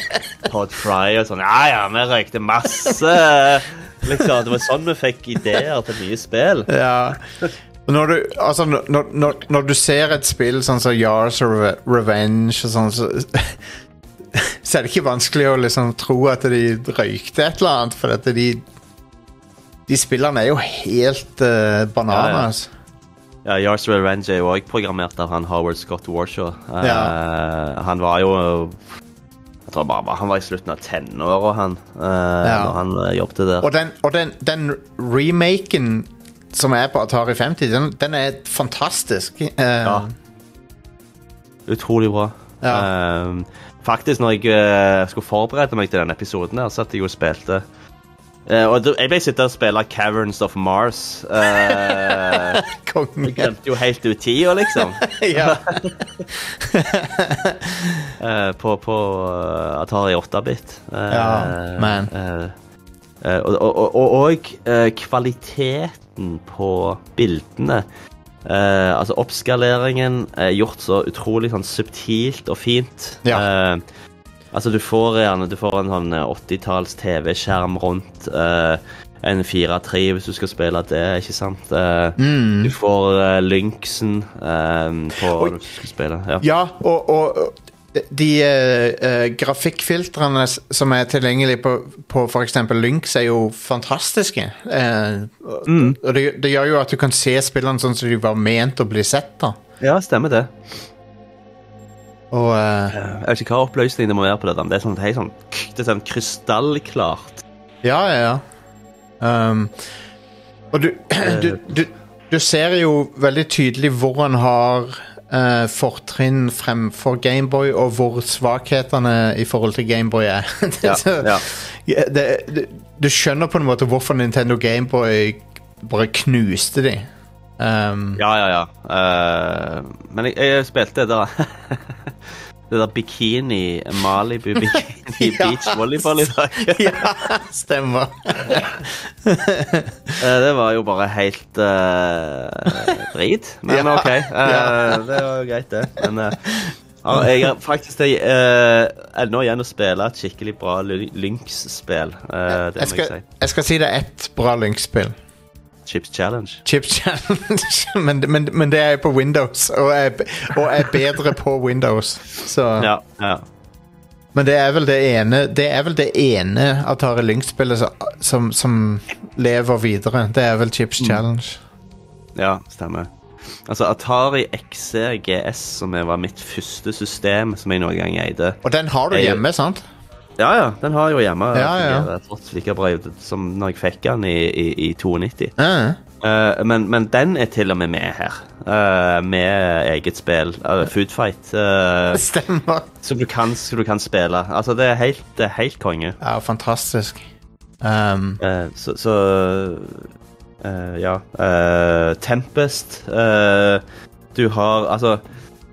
Todd Fry og sånn. Ja, ja, vi røykte masse. Liksom, Det var sånn vi fikk ideer til nye spill. ja. Når du, altså, når, når, når du ser et spill sånn som Yars og Revenge og sånn, så, så er det ikke vanskelig å liksom tro at de røykte et eller annet, for at de De spillene er jo helt uh, bananas. Ja, Yars Revenge er jo òg programmert av han Howard Scott Warshaw. Ja. Uh, han var jo Jeg tror bare han var i slutten av tenåra, han, uh, Ja. når han uh, jobbet der. Og den, og den, den remaken som er på Atari 50, den, den er fantastisk. Eh, Ja. Utrolig bra. Ja. Eh, faktisk, når jeg eh, skulle forberede meg til denne episoden, her, satt jeg og spilte Eh, og Jeg ble sittende og spille Caverns of Mars. Uh, Konge. glemte jo helt ut tida, liksom. Eh, på på eh, Atari 8-bit. Uh, Ja, man. eh, eh, og og, og, og, eh, kvaliteten på bildene. Eh, altså oppskaleringen er gjort så utrolig sånn subtilt og fint. Ja. Eh, altså du får gjerne du får en sånn eh, 80-talls TV-skjerm rundt. uh, en 4-3 hvis du skal spille det, ikke sant? Uh, Mm. Du får uh, Lynxen eh, på når du skal spille. Ja. Ja, og, og de eh, eh, grafikkfiltrene som er tilgjengelige på, på f.eks. Lynx, er jo fantastiske. Uh, Mm. og det, det gjør jo at du kan se spillene sånn som de var ment å bli sett. da ja, stemmer det. Og uh, Jeg vet ikke hva oppløsningen det må være på dette. Det er sånn, sånn, det er sånn krystallklart. Ja, ja, ja. Um, og du, du, du, du ser jo veldig tydelig hvor han har uh, fortrinn fremfor Gameboy, og hvor svakhetene i forhold til Gameboy er. Det- Ja, så- ja. Ja, det, det, du skjønner på en måte hvorfor Nintendo Gameboy bare knuste de. Um, Ja, ja, ja. Uh, men jeg, jeg spilte det der Det der bikini, Malibu bikini Ja. beach volleyball i dag. ja, stemmer. uh, det var jo bare helt uh, drit. Men Ja, OK. Uh, ja. Det var jo greit, det. Men jeg har faktisk det, eh, ennå igjen å spille et skikkelig bra Ly- Lynx-spill. Eh, det Jeg må jeg si. jeg skal si det er ett bra Lynx-spill. Chips Challenge. Chips Challenge, men, men, men det er på Windows, og er, og er bedre på Windows. Så. Ja, ja. Men det er vel det ene Det er vel det ene Atari Lynx-spillet som, som, som lever videre. Det er vel Chips Challenge. Ja, stemmer. Altså Atari XC GS, som var mitt første system som jeg noen gang eide. Og den har du hjemme, sant? Ja, ja, den har jeg jo hjemme. Ja, ja. Fungerer like bra som når jeg fikk den i, i, i 92. Ja. Uh, men, men den er til og med med her. Uh, med eget spill. Uh, Food Fight. eh, Stemmer. som, du kan, som du kan spille. Altså, det er helt, det er helt konge. Ja, fantastisk. Um, så so, eh, Ja. Tempest. du har Altså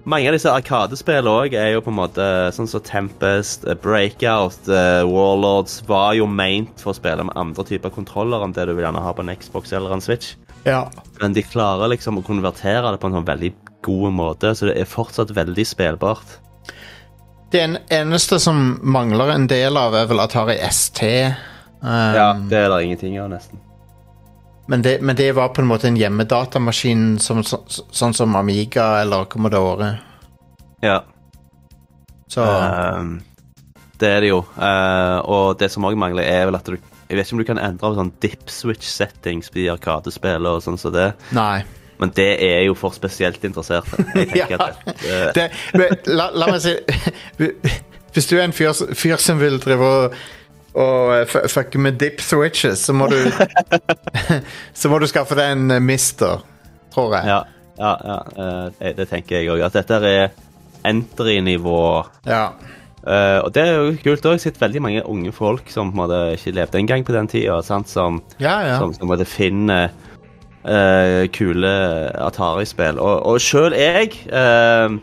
mange av disse Arkadespillene òg er jo på en måte sånn som Tempest, eh, Breakout, eh, Warlords var jo meint for å spille med andre typer kontroller enn det du vil gjerne ha på en Xbox eller en Switch. ja. Men de klarer liksom å konvertere det på en sånn veldig god måte, så det er fortsatt veldig spillbart. Det eneste som mangler en del av, er vel Atari ST. Um, Det er det ingenting av, nesten. Men, det, men det var på en måte en hjemmedatamaskin som, så, sånn som Amiga eller Commodore. Ja. Så Ehm, det er det jo. Uh, og det som òg mangler, er vel at du Jeg vet ikke om du kan endre på sånn dip switch settings på de arkadespillene og sånn som det, Nei. men det er jo for spesielt interesserte. Jeg tenker Ja. at uh, Det, men, la, la meg si Hvis du er en fyr, fyr som vil drive og, og eh, fu- fucke med dip switches, så må du Så må du skaffe deg en eh, mister, tror jeg. Ja, ja, ja eh, det- det tenker jeg òg. At dette er entry-nivå. Ja. Uh, og det er jo kult òg. Sett veldig mange unge folk som ikke levde engang på den tida, sant, som som, som måtte finne eh, kule Atari-spill. Og, og sjøl jeg eh,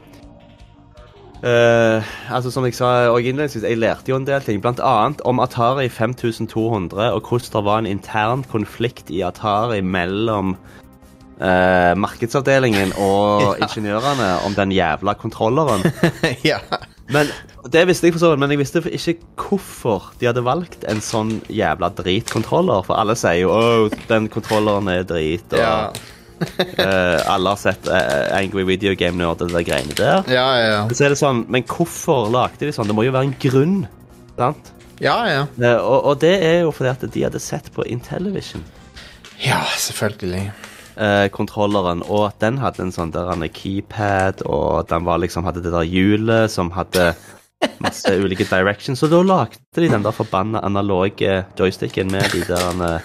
eh, altså Som jeg sa og innledningsvis, jeg lærte jo en del ting. Blant annet om Atari 5200, og hvordan det var en intern konflikt i Atari mellom uh, markedsavdelingen og ingeniørene om den jævla kontrolleren. ja. Men Det visste jeg for så vidt, men jeg visste ikke hvorfor de hadde valgt en sånn jævla dritkontroller. For alle sier jo 'Å, den kontrolleren er drit', og Ja. Eh, alle har sett eh, Angry Video Game Nerd og de greiene der. Ja, ja. Så er det sånn, Men hvorfor lagde de sånn? Det må jo være en grunn. sant? Ja, ja. Eh, og, og det er jo fordi at de hadde sett på Intellivision. Ja, selvfølgelig. eh, kontrolleren, og at den hadde en sånn der keypad, og den var liksom hadde det der hjulet som hadde masse ulike directions, Så da lagde de den der forbanna analoge joysticken med de der uh,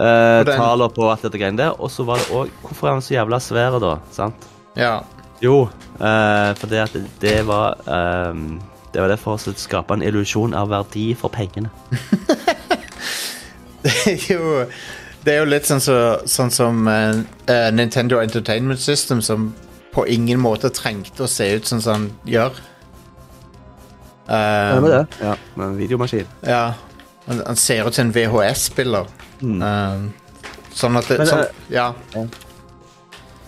Taler tallene på alt dette greiene der, og så var det òg Hvorfor er den så jævla svær, da? sant? Ja. Jo, uh, fordi at det var um, Det var det for å skape en illusjon av verdi for pengene. Det er jo, det er jo litt sånn, så, sånn som eh, eh, Nintendo Entertainment System, som på ingen måte trengte å se ut sånn som han gjør. Eh, Ja, med en videomaskin. Ja. Han, han ser ut som en VHS-spiller. Eh, sånn at det, Men, sånn, eh, Ja.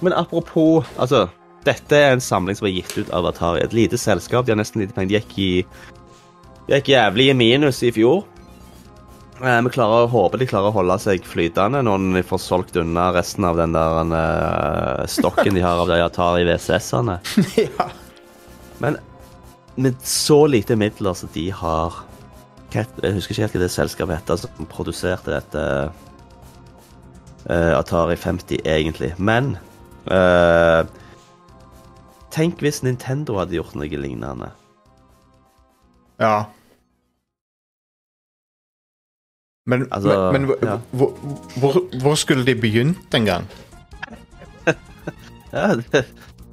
Men apropos Altså, dette er en samling som er gitt ut av Atari. Et lite selskap. De har nesten lite penger. De gikk i De gikk jævlig i minus i fjor. Eh, Vi klarer, håper de klarer å holde seg flytende når de får solgt unna resten av den der uh, stokken de har av de Atari VCS-ene. ja. Men med så lite midler som de har Jeg husker ikke helt hva det selskapet heter som produserte dette uh, Atari 50, egentlig. Men uh, Tenk hvis Nintendo hadde gjort noe lignende. ja. Men, Altså, men, men ja. hvor, hvor, hvor skulle de begynt en gang? Ja, det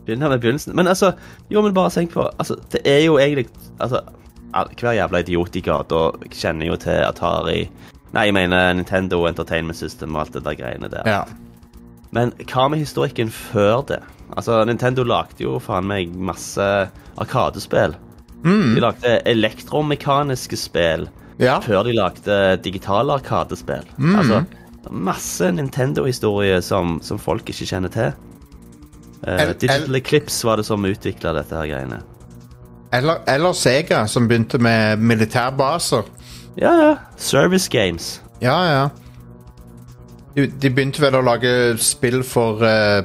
begynner med begynnelsen. Men altså, jo, men bare tenk på altså, Det er jo egentlig Altså, hver jævla idiot i gata kjenner jo til Atari Nei, jeg mener Nintendo Entertainment System og alt det der greiene der. Ja. Men hva med historikken før det? Altså, Nintendo lagde jo faen meg masse arkadespill. De lagde elektromekaniske spill ja. før de lagde digitale arkadespill. Altså, masse Nintendo-historie som, som folk ikke kjenner til. El- Digital el- Eclipse var det som utvikla dette her greiene. Eller, eller Sega, som begynte med militærbaser. Ja, ja. Service games. Ja, ja. De, de begynte vel å lage spill for uh,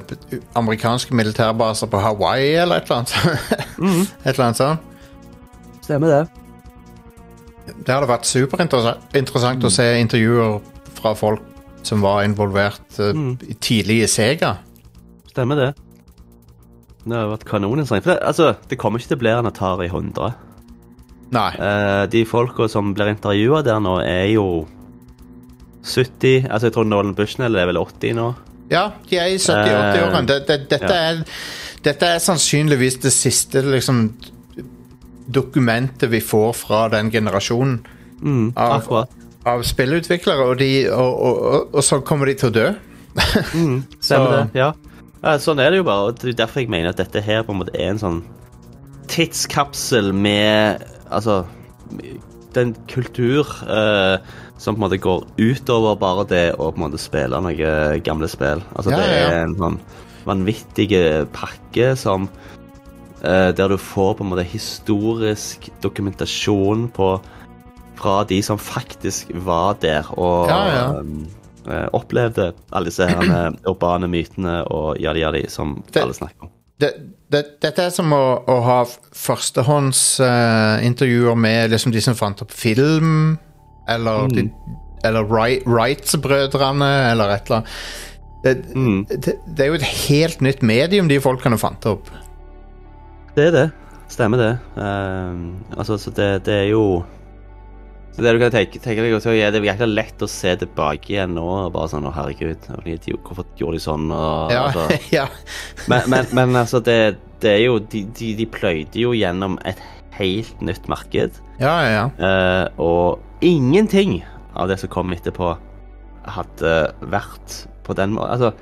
amerikanske militærbaser på Hawaii eller et eller annet. et eller annet sånt. Stemmer det. Det hadde vært superinteressant interessant å se intervjuer fra folk som var involvert eh, i Sega. Stemmer det. Det har vært kanoninteressant. For det, altså, det kommer ikke til å bli en Atari 100. Nei. Eh, de folka som blir intervjua der nå, er jo 70 Altså, jeg tror Nolan Bushnell er vel 80 nå. Ja, de er i 70-80-årene. Eh, Det, det, dette, ja. dette er sannsynligvis det siste liksom, dokumentet vi får fra den generasjonen Mm, Av- av spillutviklere, og, de, og, og, og, og så kommer de til å dø. Stemmer Så- det. Ja. Ja. Sånn er det jo bare. og Det er derfor jeg mener at dette her på en måte er en sånn tidskapsel med Altså Den kultur eh, som på en måte går utover bare det å på en måte spille noen gamle spill. Altså Ja, det ja, ja. er en sånn vanvittig pakke som eh, Der du får på en måte historisk dokumentasjon på fra de som faktisk var der og Ja, ja. eh, opplevde alle disse her eh, urbane mytene og jadi jadi som Det- alle snakker om. det, det, dette er som å, å ha førstehåndsintervjuer uh, med liksom de som fant opp film, eller, de, eller Wright- Wrights-brødrene, eller et eller annet. Det, Mm. det, det er jo et helt nytt medium de folkene fant opp. Det er det. Stemmer det. Uh, altså, så det, det er jo så det du kan tenke, tenke deg også, ja, Det er jækla lett å se tilbake igjen nå og bare sånn Å, herregud, hvorfor gjorde de sånn? Og, Ja, altså, ja. men, men, men altså, det, det er jo De, de, de pløyde jo gjennom et helt nytt marked. ja, ja, ja. Eh, og ingenting av det som kom etterpå, hadde vært på den måten Altså,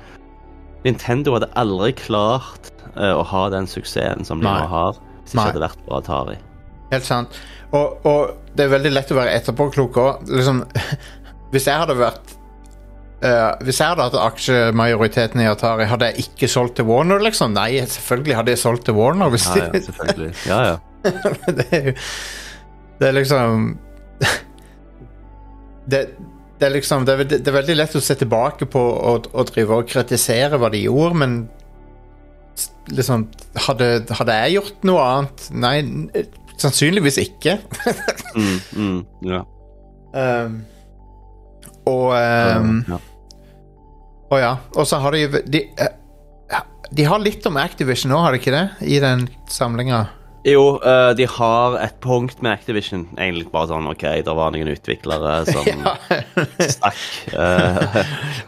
Nintendo hadde aldri klart eh, å ha den suksessen som de nå har, hvis det ikke hadde vært på Atari. Helt sant. Og, og det er veldig lett å være etterpåklok òg. Liksom, hvis jeg hadde vært Uh, Hvis jeg hadde hatt aksjemajoriteten i Atari, hadde jeg ikke solgt til Warner, liksom? Nei, selvfølgelig hadde jeg solgt til Warner. Hvis Ja, ja, selvfølgelig. Ja, ja. det, er jo, det er liksom det, det er liksom det er, det er veldig lett å se tilbake på og, og drive og kritisere hva de gjorde, men liksom Hadde, hadde jeg gjort noe annet? Nei, sannsynligvis ikke. Mm, mm, ja. Um, og um, ja. Og ja. Og så har de de, eh, de har litt om Activision nå, har de ikke det? I den samlinga. Jo, eh, de har et punkt med Activision. Egentlig bare sånn OK, det var noen utviklere som stakk. eh,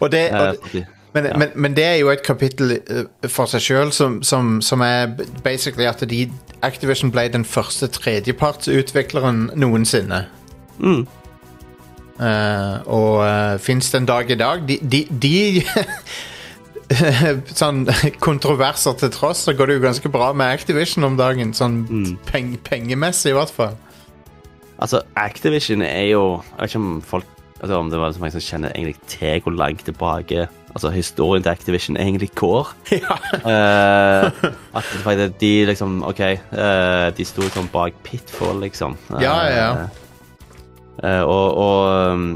Og det, og, fordi- men, men, men det er jo et kapittel eh, for seg sjøl som, som, som er basically at de Activision ble den første tredjepartsutvikleren noensinne. mm, Uh, og uh, fins den dag i dag. De, de, de Sånn kontroverser til tross, så går det jo ganske bra med Activision om dagen. Sånn Mm. peng, pengemessig, i hvert fall. Altså, Activision er jo Jeg vet ikke om folk altså om det var mange som kjenner egentlig til hvor langt tilbake Altså, historien til Activision egentlig går. ja. uh, at faktisk de liksom OK, uh, de sto sånn bak Pitfall, liksom. Ja, ja, ja. Eh, og og um,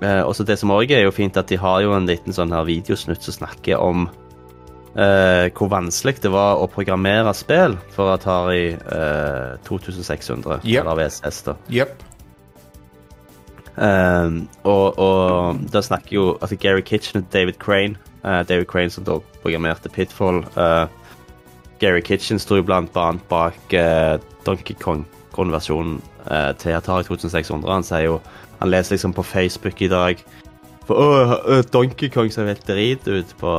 også det som òg er jo fint, at de har jo en liten sånn her videosnutt som snakker om hvor vanskelig det var å programmere spill for Atari eh, 2600, Yep. eller VSS, da. Jepp. Um, og, og da snakker jo altså Gary Kitchen og David Crane. Uh, David Crane som da programmerte Pitfall. Uh, Gary Kitchen sto jo blant annet bak uh, Donkey Kong-konversjonen til Atari 2600. Han sier jo Han leser liksom på Facebook i dag For å, øh, Donkey Kong ser helt drit ut på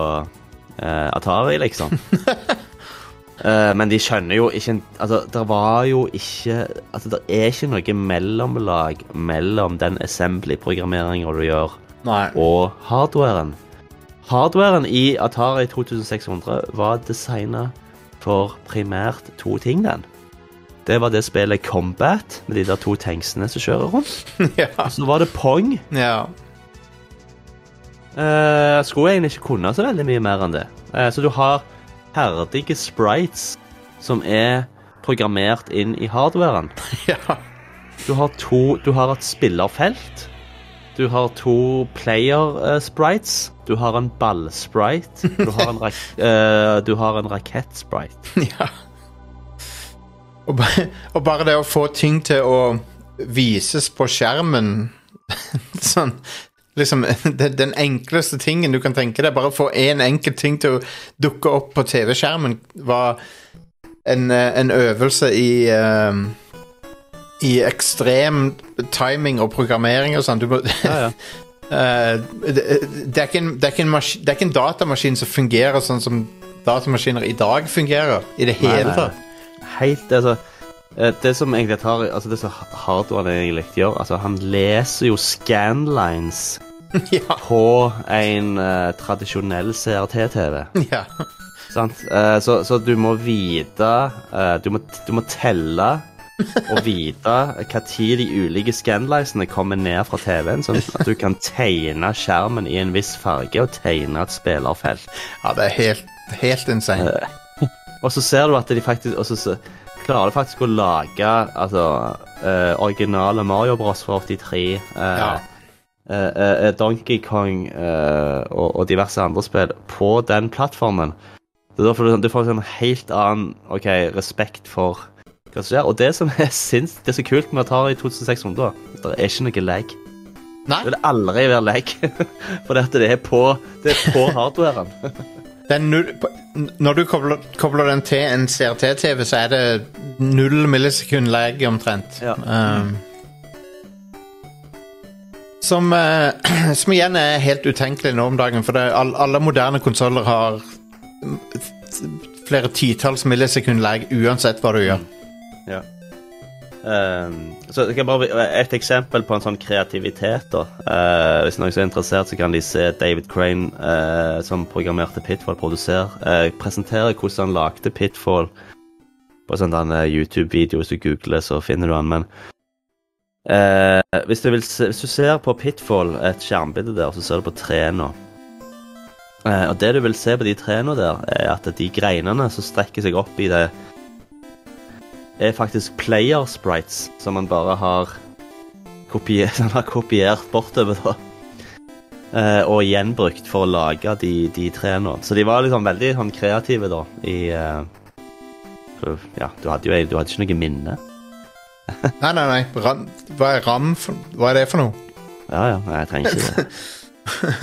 Atari, liksom. Eh, men de skjønner jo ikke Altså, det var jo ikke Altså, det er ikke noe mellomlag mellom den assembly-programmeringa du gjør, Nei. og hardwaren. Hardwaren i Atari 2600 var designa for primært to ting, den. Det var det spillet Combat, med de der to tanksene som kjører rundt. ja. Så var det Pong. ja. Uh, skulle egentlig ikke kunne så veldig mye mer enn det. Uh, så du har ferdige sprites som er programmert inn i hardwaren. ja. Du har to Du har et spillerfelt. Du har to player-sprites. sprites. Du har en ballsprite. Du har en, rak uh, du har en rakettsprite. ja. Og, bare, og bare det å få ting til å vises på skjermen Sånn Liksom, det, Den enkleste tingen du kan tenke deg, bare få én enkel ting til å dukke opp på TV-skjermen, var en, eh, en øvelse i um, I ekstrem timing og programmering og sånn. Du må Ja, ja. Uh, det, det, er ikke en, det, er en mas- det er ikke en datamaskin som fungerer sånn som datamaskiner i dag fungerer. I det hele tatt. Helt altså Det som egentlig tar Altså det som Hardwan egentlig gjør Altså Han leser jo scanlines ja, på en uh, tradisjonell CRT-TV. ja. Sant? Uh, så, så du må vite uh, du, må, du må telle og vite hva tid de ulike scanlinesene kommer ned fra TV-en, sånn at du kan tegne skjermen i en viss farge og tegne et spillerfelt. ja, det er helt, helt insane. Og så ser du at de faktisk Og så så klarer faktisk å lage altså, uh, originale Mario Bros fra 83. Uh, Ja. uh, eh, Donkey Kong eh, og, og diverse andre spill på den plattformen. Det er derfor du, sånn- du får en sånn helt annen ok, respekt for hva som skjer. Og det som er sinns, det er så kult med Atari 2600, det er ikke noe lag. Nei, Det vil aldri være lag. For dette, det er på, det er på hardwaren. null, når du kobler, kobler den til en CRT-TV, så er det null millisekund lag omtrent. Ja. Um, som, uh, som igjen er helt utenkelig nå om dagen, for det, all, alle moderne konsoller har flere titalls millisekund lag uansett hva du gjør. Ja. Ehm, så det kan bare Et eksempel på en sånn kreativitet. da Uh, Hvis noen er interessert, så kan de se David Crane, uh, som programmerte Pitfall, produser, Uh, presentere hvordan han lagde Pitfall på en sånn eh, YouTube-video. Hvis du googler, så finner du han. Men uh, hvis, du vil hvis du ser på Pitfall, et skjermbilde der, så ser du på trærne. Og det du vil se på de trærne der, er at de greinene som strekker seg opp i det, er faktisk player sprites som man bare har kopiert, han har kopiert bortover, da. Eh, og gjenbrukt for å lage de, de trærne. Så de var liksom veldig sånn kreative, da, i eh, Ja, du hadde jo du hadde ikke noe minne. Nei, nei, nei. Ram, hva er ram for Hva er det for noe? Ja, ja, nei, jeg trenger ikke det.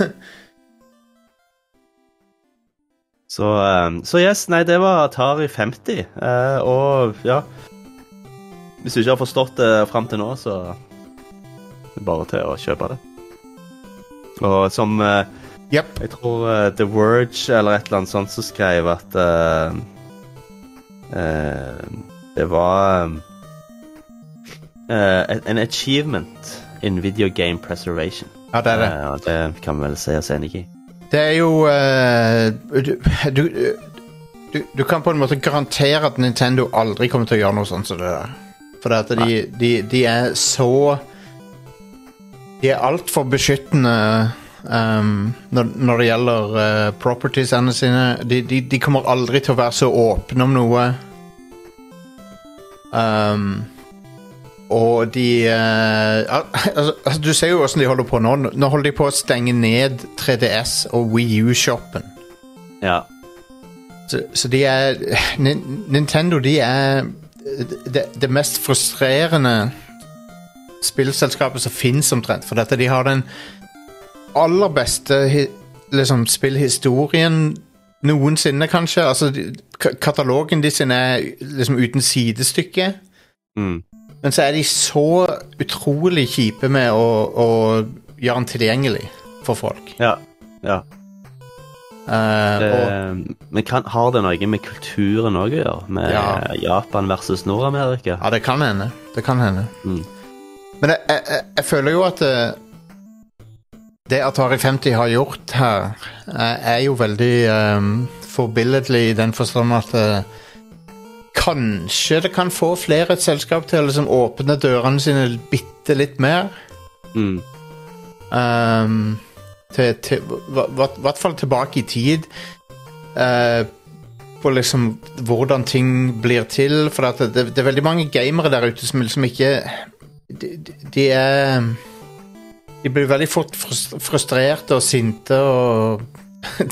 så, eh, så yes, nei, det var Atari 50. Uh, og ja Hvis du ikke har forstått det fram til nå, så er det bare til å kjøpe det. Og som uh, yep. Jeg tror uh, The Verge eller et eller annet sånt som skrev at uh, Det var en achievement in video game preservation. Ja, det er det. Og det kan vi vel si oss enig i. Det er jo du, du, du, du kan på en måte garantere at Nintendo aldri kommer til å gjøre noe sånt som det der. For at de, de, de er så De er altfor beskyttende um, når, når det gjelder uh, propertiesene sine. De, de, de kommer aldri til å være så åpne om noe. Um, og de uh, altså, Du ser jo hvordan de holder på nå. Nå holder de på å stenge ned 3DS og Wii U-shoppen. Ja. Så, så de er Nintendo de er det, det mest frustrerende spillselskapet som fins, omtrent. For dette, de har den aller beste liksom, spillhistorien noensinne, kanskje. Altså, katalogen de sin er liksom uten sidestykke. Mm. Men så er de så utrolig kjipe med å, å gjøre den tilgjengelig for folk. Ja. ja. Eh, Det, og, men kan, har det noe med kulturen òg å gjøre? Med Ja. Japan versus Nord-Amerika? ja, det kan hende. Det kan hende. Mm. Men jeg, jeg, jeg- føler jo at eh, det Atari 50 har gjort her, er, er jo veldig um, forbilledlig i den forstand at uh, kanskje det kan få flere et selskap til å liksom åpne dørene sine bitte litt mer. Mm. Um, til, til, hvert fall tilbake i tid. Uh, på liksom hvordan ting blir til. For at det, det er veldig mange gamere der ute som liksom ikke De, de, er De blir veldig fort frustrerte og sinte og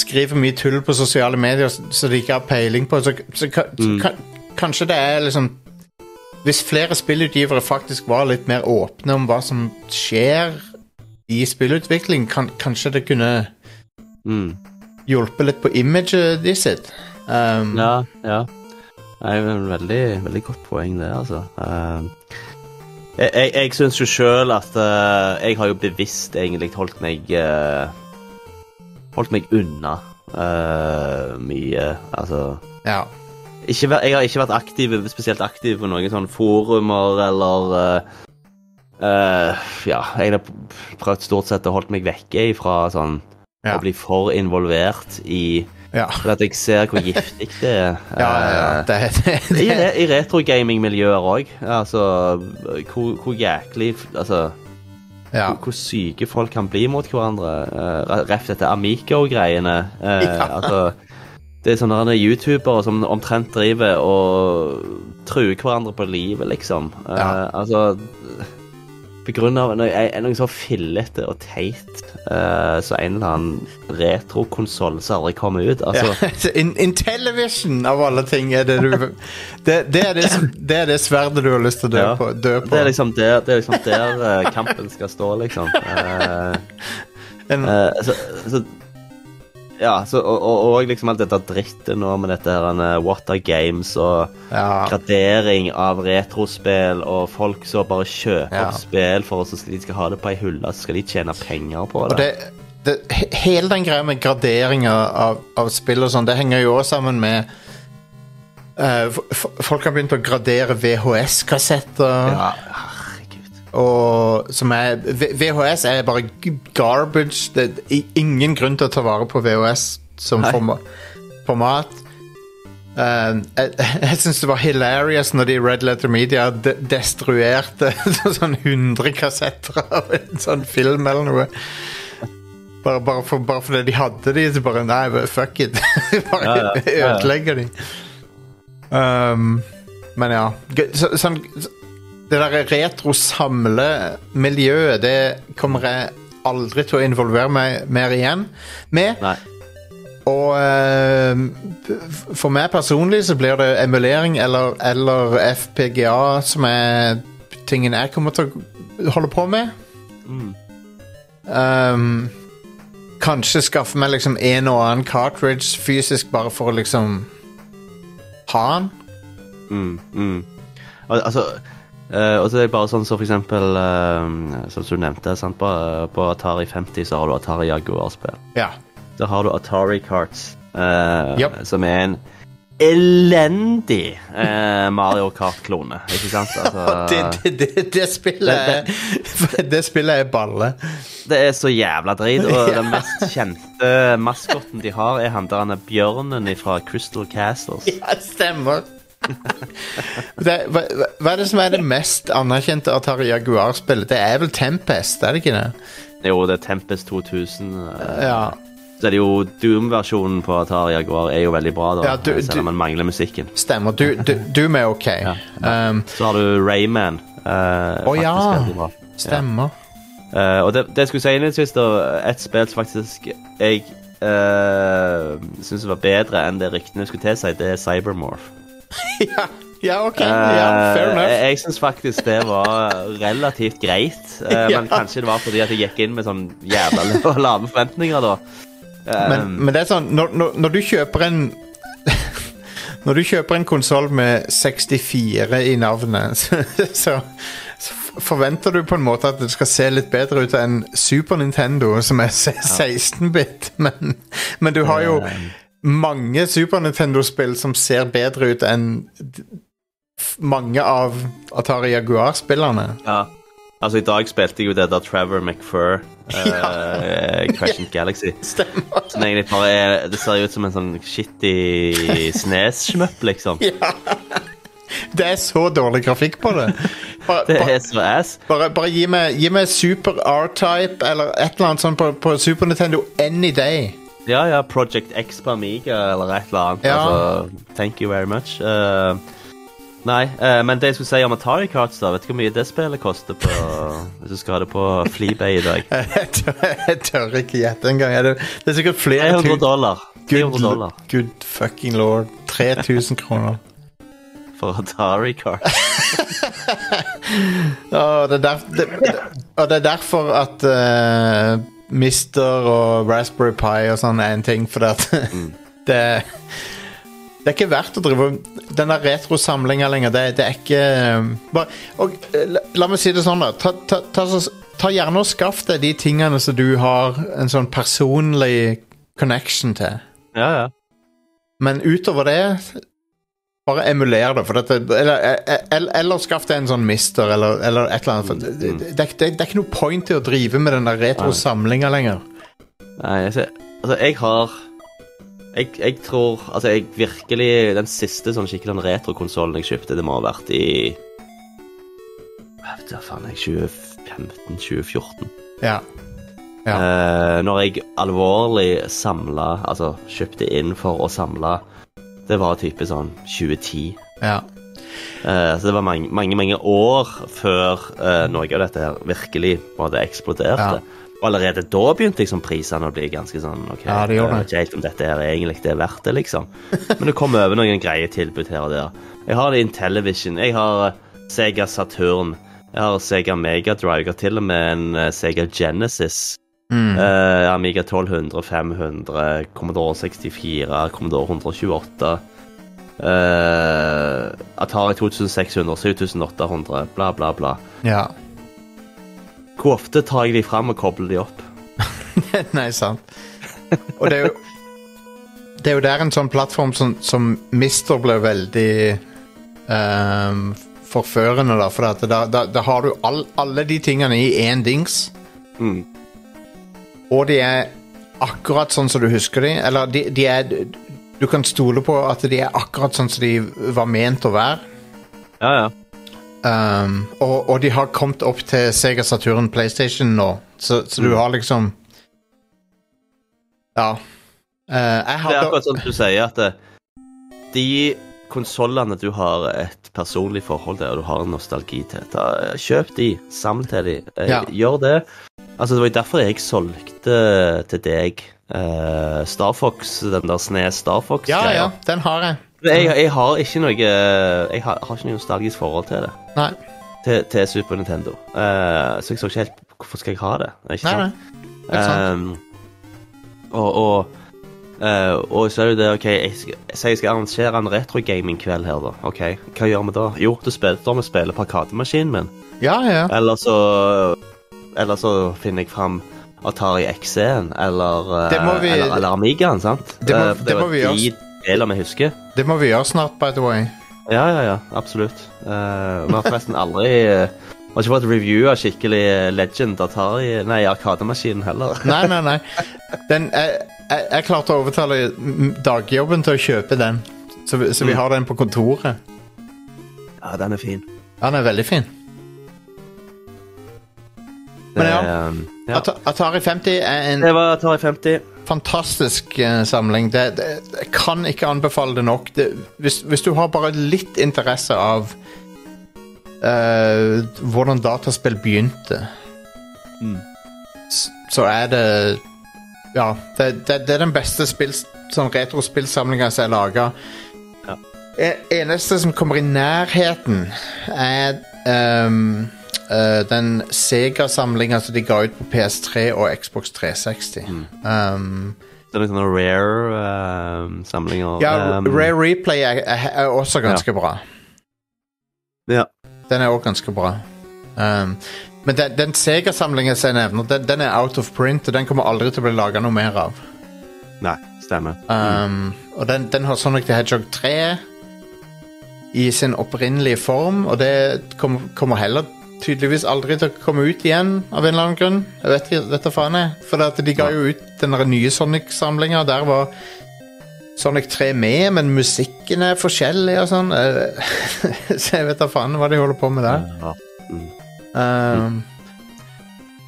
skriver mye tull på sosiale medier som de ikke har peiling på. Så, så, så Mm. ka- kanskje det er liksom Hvis flere spillutgivere faktisk var litt mer åpne om hva som skjer i spillutvikling, kan, kanskje det kunne Mm. hjulpet litt på imaget de sitt. Um, Ja, ja. Det er et en veldig, veldig godt poeng, det, altså. Eh, jeg jeg, jeg syns jo sjøl at uh, jeg har jo bevisst egentlig holdt meg uh, Holdt meg unna uh, mye. Altså ja. ikke, Jeg har ikke vært aktiv, spesielt aktiv på noen sånne forumer eller eh, eh, Ja, jeg har prøvd stort sett å holde meg vekke fra sånn Ja. å bli for involvert i Ja. For at jeg ser hvor giftig det er. Ja, ja. Eh, Det, det, I, det, re i retrogaming-miljøer òg. Altså hvor, hvor jæklig Altså ja. hvor, hvor syke folk kan bli mot hverandre. Uh, Ref dette Amico-greiene. Uh. Altså Det er sånne youtubere som omtrent driver og truer hverandre på livet, liksom. Uh. Altså På grunn av noe, noe så fillete og teit uh, så en eller annen retrokonsoll som aldri kommer ut. Altså Ja. In, Intellivision, av alle ting, er det du Det, det, er, det, som, det er det sverdet du har lyst til å dø Ja. på. Dø på. Det er liksom der, det er liksom der uh, kampen skal stå, liksom. Uh, En- så, så Ja, så, og, og, og liksom alt dette drittet nå med dette her Water games og ja. gradering av retrospill, og folk som bare kjøper Ja. opp spill for at de skal ha det på ei hylle, så skal de tjene penger på det. det, det, hele den greia med graderinger av, av spill og sånn, det henger jo også sammen med uh, Folk har begynt å gradere VHS-kassetter. Ja. Og som er VHS er bare garbage. Det er ingen grunn til å ta vare på VHS som Nei. format. Uh, jeg jeg syns det var hilarious når de i Red Letter Media de destruerte sånn 100 kassetter av en sånn film eller noe. Bare, bare, for, bare fordi de hadde de, så bare Nei, fuck it. bare ja, ja. ødelegger de. Um, men ja. Så, sånn, det der retro-samlemiljøet, det kommer jeg aldri til å involvere meg mer igjen med. Nei. Og eh, for meg personlig så blir det emulering eller, eller FPGA som er tingen jeg kommer til å holde på med. Mm. Um, kanskje skaffe meg liksom en og annen cartridge fysisk bare for å liksom ha den. Mm, mm. Al altså eh, Og så er det bare sånn som for eksempel uh, Som du nevnte, sant? På, på Atari 50 så har du Atari Jaguar-spill. Ja. Da har du Atari Karts, uh, yep. som er en elendig eh, Mario Kart-klone. Ikke sant? Altså, det, det, det, det spillet er Det spillet er balle. det er så jævla drit, og den mest kjente maskotten de har, er han der han er bjørnen fra Crystal Castles. Ja, stemmer. det, hva, hva- er det som er det mest anerkjente Atari Jaguar-spillet? Det er vel Tempest, er det ikke det? Jo, det er Tempest 2000. eh, Ja. Så er det jo Doom-versjonen på Atari Jaguar er jo veldig bra, da. Ja, du- selv om man mangler musikken. Stemmer. Du, du, Doom er ok. Um, Så har du Rayman. Uh, Å, ja. stemmer. Eh, og det, det jeg skulle si innledningsvis, da, et spill som faktisk jeg uh, syns var bedre enn det ryktene skulle tilsi, det er Cybermorph. ja, ja, ok. Ja, fair Eh, enough. jeg syns faktisk det var relativt greit, eh, men kanskje det var fordi at jeg gikk inn med sånn jævla lave forventninger, da. Eh, Men, men det er sånn, når, når, du kjøper en Når du kjøper en konsoll med 64 i navnet, så, så, så forventer du på en måte at det skal se litt bedre ut enn Super Nintendo, som er 16-bit. Men, men du har jo mange Super Nintendo-spill som ser bedre ut enn mange av Atari Jaguar-spillerne. Ja. Altså, i dag spilte jeg jo det der Trevor McFur, uh, and Galaxy. Stemmer. Som egentlig bare er Det ser jo ut som en sånn shitty Snes-shmup, liksom. Ja. Det er så dårlig grafikk på det. Bare, Det er så ass. bare, bare gi, meg, gi meg Super R-Type eller et eller annet sånt på, på Super Nintendo any day. Ja, ja, Project X på Amiga eller et eller annet. Ja. Altså, thank you very much. Uh, nei, uh, men det jeg skulle si om Atari Cards, da Vet du hvor mye det spillet koster på hvis du skal ha det på Fleabay i dag? Jeg tør, jeg tør ikke gjette engang. Det, det er sikkert flere 300 dollar. 300 Good, dollar good fucking lord. 3000 kroner. for Atari Cards. Og det, er det, og det er derfor at eh, Mister og Raspberry Pi og sånn er en ting, for at det Det er ikke verdt å drive den der retrosamlinga lenger. Det, det er ikke eh, bare, og, eh, la, la meg si det sånn, da. Ta, ta, ta, ta gjerne og skaff deg de tingene som du har en sånn personlig connection til. Ja, ja. Men utover det bare emuler det. For dette, eller, eller, eller skaff deg en sånn mister, eller, eller et eller annet. Det, det, det, det, er ikke noe point i å drive med den der retrosamlinga lenger. Nei, altså, altså jeg har jeg, jeg tror Altså, jeg virkelig Den siste sånn skikkelig sånn retrokonsollen jeg kjøpte, det må ha vært i Hva vet jeg, faen, jeg 2015-2014. Ja. Ja. Eh, når jeg alvorlig samla Altså kjøpte inn for å samle, det var type sånn 2010. ja. Uh, så det var mange, mange, mange år før uh, noe av dette her virkelig både eksploderte. Ja. Og allerede da begynte liksom prisene å bli ganske sånn ok, Ja, det gjorde det. ikke helt om dette her egentlig det er verdt det, liksom. Men det kom over noen greie tilbud her og der. Jeg har det Intellivision, jeg har Sega Saturn, jeg har Sega Megadrive, jeg har til og med en eh, Sega Genesis. Mm. Uh, Amiga 1200, 500, Commodore 64, Commodore 128. Uh, Atari 2600, 7800, bla, bla, bla. ja. Hvor ofte tar jeg de fram og kobler de opp? Nei, sant. Og det er jo Det er jo der en sånn plattform som, som Mister ble veldig um, forførende, da. For da, da, da har du all, alle de tingene i én dings. Mm. Og de er akkurat sånn som du husker de. Eller de, de er du kan stole på at de er akkurat sånn som de var ment å være. Ja, ja. Um, og, og de har kommet opp til Sega Saturn PlayStation nå, så, så du Mm. har liksom Ja. Uh, jeg Det er akkurat sånn du sier at eh, de konsollene du har et personlig forhold til, og du har en nostalgi til, da, eh, kjøp de, samle til de. Eh, Ja. Gjør det. Altså, det var jo derfor jeg solgte til deg uh, Star Fox, den der Snes Star Fox-greia. Ja, ja, den har jeg. Jeg, jeg har ikke noe Jeg har, har ikke noe nostalgisk forhold til det. Nei, Til, til Super Nintendo. Uh, så jeg så ikke helt Hvorfor skal jeg ha det? Ikke nei, sant? nei. Det er sant. Um, og, og, Uh, og så er det det, OK, jeg så jeg skal arrangere en retrogaming-kveld her, da. OK, hva gjør vi da? Jo, spiller, da vi spiller på arkademaskinen min. Ja, ja. Eller så Eller så finner jeg fram Atari XC-en, eller, eh, vi- eller, eller Amigaen, sant? Det må- det, det det må vi. De vi husker. Det må vi gjøre snart, by the way. Ja, ja, ja, absolutt. Uh, vi har forresten aldri uh, Har ikke fått review av skikkelig eh, Legend Atari Nei, Arkademaskinen heller. Nei, nei, nei. Den, jeg, jeg, jeg klarte å overtale dagjobben til å kjøpe den. Så, vi- så vi Mm. har den på kontoret. Ja, den er fin. Ja, den er veldig fin. Men ja. Um, ja. At Atari 50 er en Det var Atari 50. fantastisk eh, samling. Det, det, jeg kan ikke anbefale det nok. Det, hvis, hvis du har bare litt interesse av eh, hvordan dataspill begynte, Mm. så er det Ja, det, det, det er den beste spill, sånn retrospillsamlinga som er laga. Ja. Eneste som kommer i nærheten, er ehm, eh, den Sega-samlinga som de ga ut på PS3 og Xbox 360. Mm. Um, Det er noen sånne rare um, samlinger. ja, Um, Rare Replay er, er, også ganske bra. Ja. Den er også ganske bra. Um, men den, den Sega-samlingen som jeg nevner, den, den er out of print, og den kommer aldri til å bli laga noe mer av. Nei, stemmer. Um, og den, den har Sonic the Hedgehog 3 i sin opprinnelige form, og det kommer, kommer heller tydeligvis aldri til å komme ut igjen av en eller annen grunn. Jeg vet ikke, dette faen jeg. For at de ga jo ut den nye Sonic-samlinga. Der var Sonic 3 med, men musikken er forskjellig og sånn. Eh, Så jeg vet da faen hva de holder på med der. Ja. Mm. Um,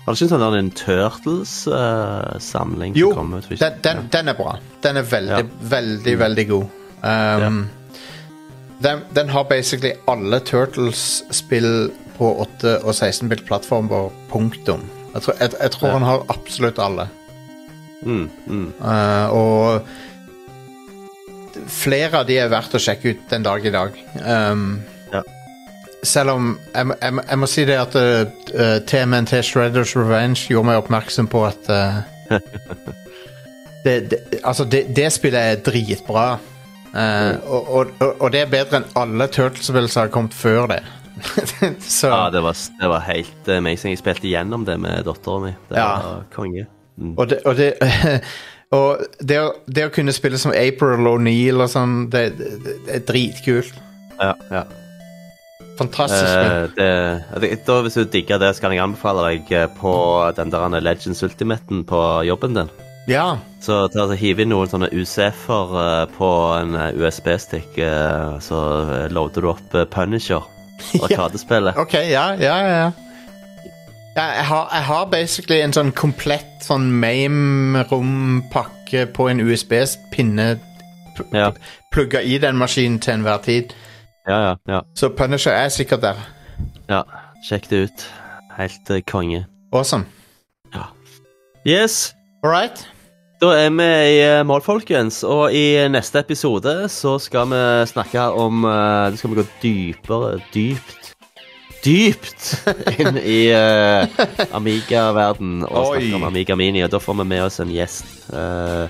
har det ikke sånn en Turtles-samling Jo, som kom ut? den, den, den er bra. Den er veldig, Ja. veldig, veldig god. Um, den, den har basically alle Turtles-spill på 8- og 16-bit-plattformer. Punktum. Jeg tror, jeg, jeg tror Ja. han har absolutt alle. Mm, mm. Uh, og flere av de er verdt å sjekke ut den dag i dag. Um, Ja. Selv om jeg, jeg, må- si det at uh, TMNT Shredders Revenge gjorde meg oppmerksom på at uh, det, det, Altså, det, det spillet er dritbra. Uh, og, og, og- og det er bedre enn alle Turtles-spill som har kommet før det. Så Ja, det var, det var helt amazing. Jeg spilte gjennom det med dattera mi. Det Ja. var konge. Mm. Og det, og det, og det, å, det å kunne spille som April O'Neill og sånn, det, er dritkult. Ja, ja. Fantastisk. Eh, det, da, hvis du digger det, så kan jeg anbefale deg eh, på den der Legends Ultimaten på jobben din. Ja. Så ta, så hiv inn noen sånne UCF-er eh, på en USB-stikk, eh, så loader du opp Punisher. Arkadespillet. OK, ja, ja, ja. ja. Ja, jeg, har, jeg har basically en sånn komplett sånn MAME-rompakke på en USB-pinne pl Ja. plugga i den maskinen til enhver tid. Ja, ja, ja. Så Punisher er sikkert der. ja. Sjekk det ut. Helt uh, konge. Awesome. Yes. All right. Da er vi i eh, mål, folkens. Og i neste episode så skal vi snakke om eh, Da skal vi gå dypere, dypt Dypt inn i uh, Amiga-verden og Oi. snakke om Amiga Mini. Og da får vi med oss en gjest uh,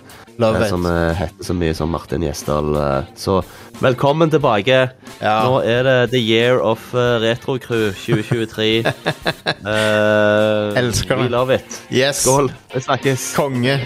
som uh, heter så mye som Martin Gjesdal. så velkommen tilbake. Ja. Nå er det The Year of uh, Retro Crew 2023. Eh, Elsker det. We love it. Yes. Skål. Vi snakkes. Konge.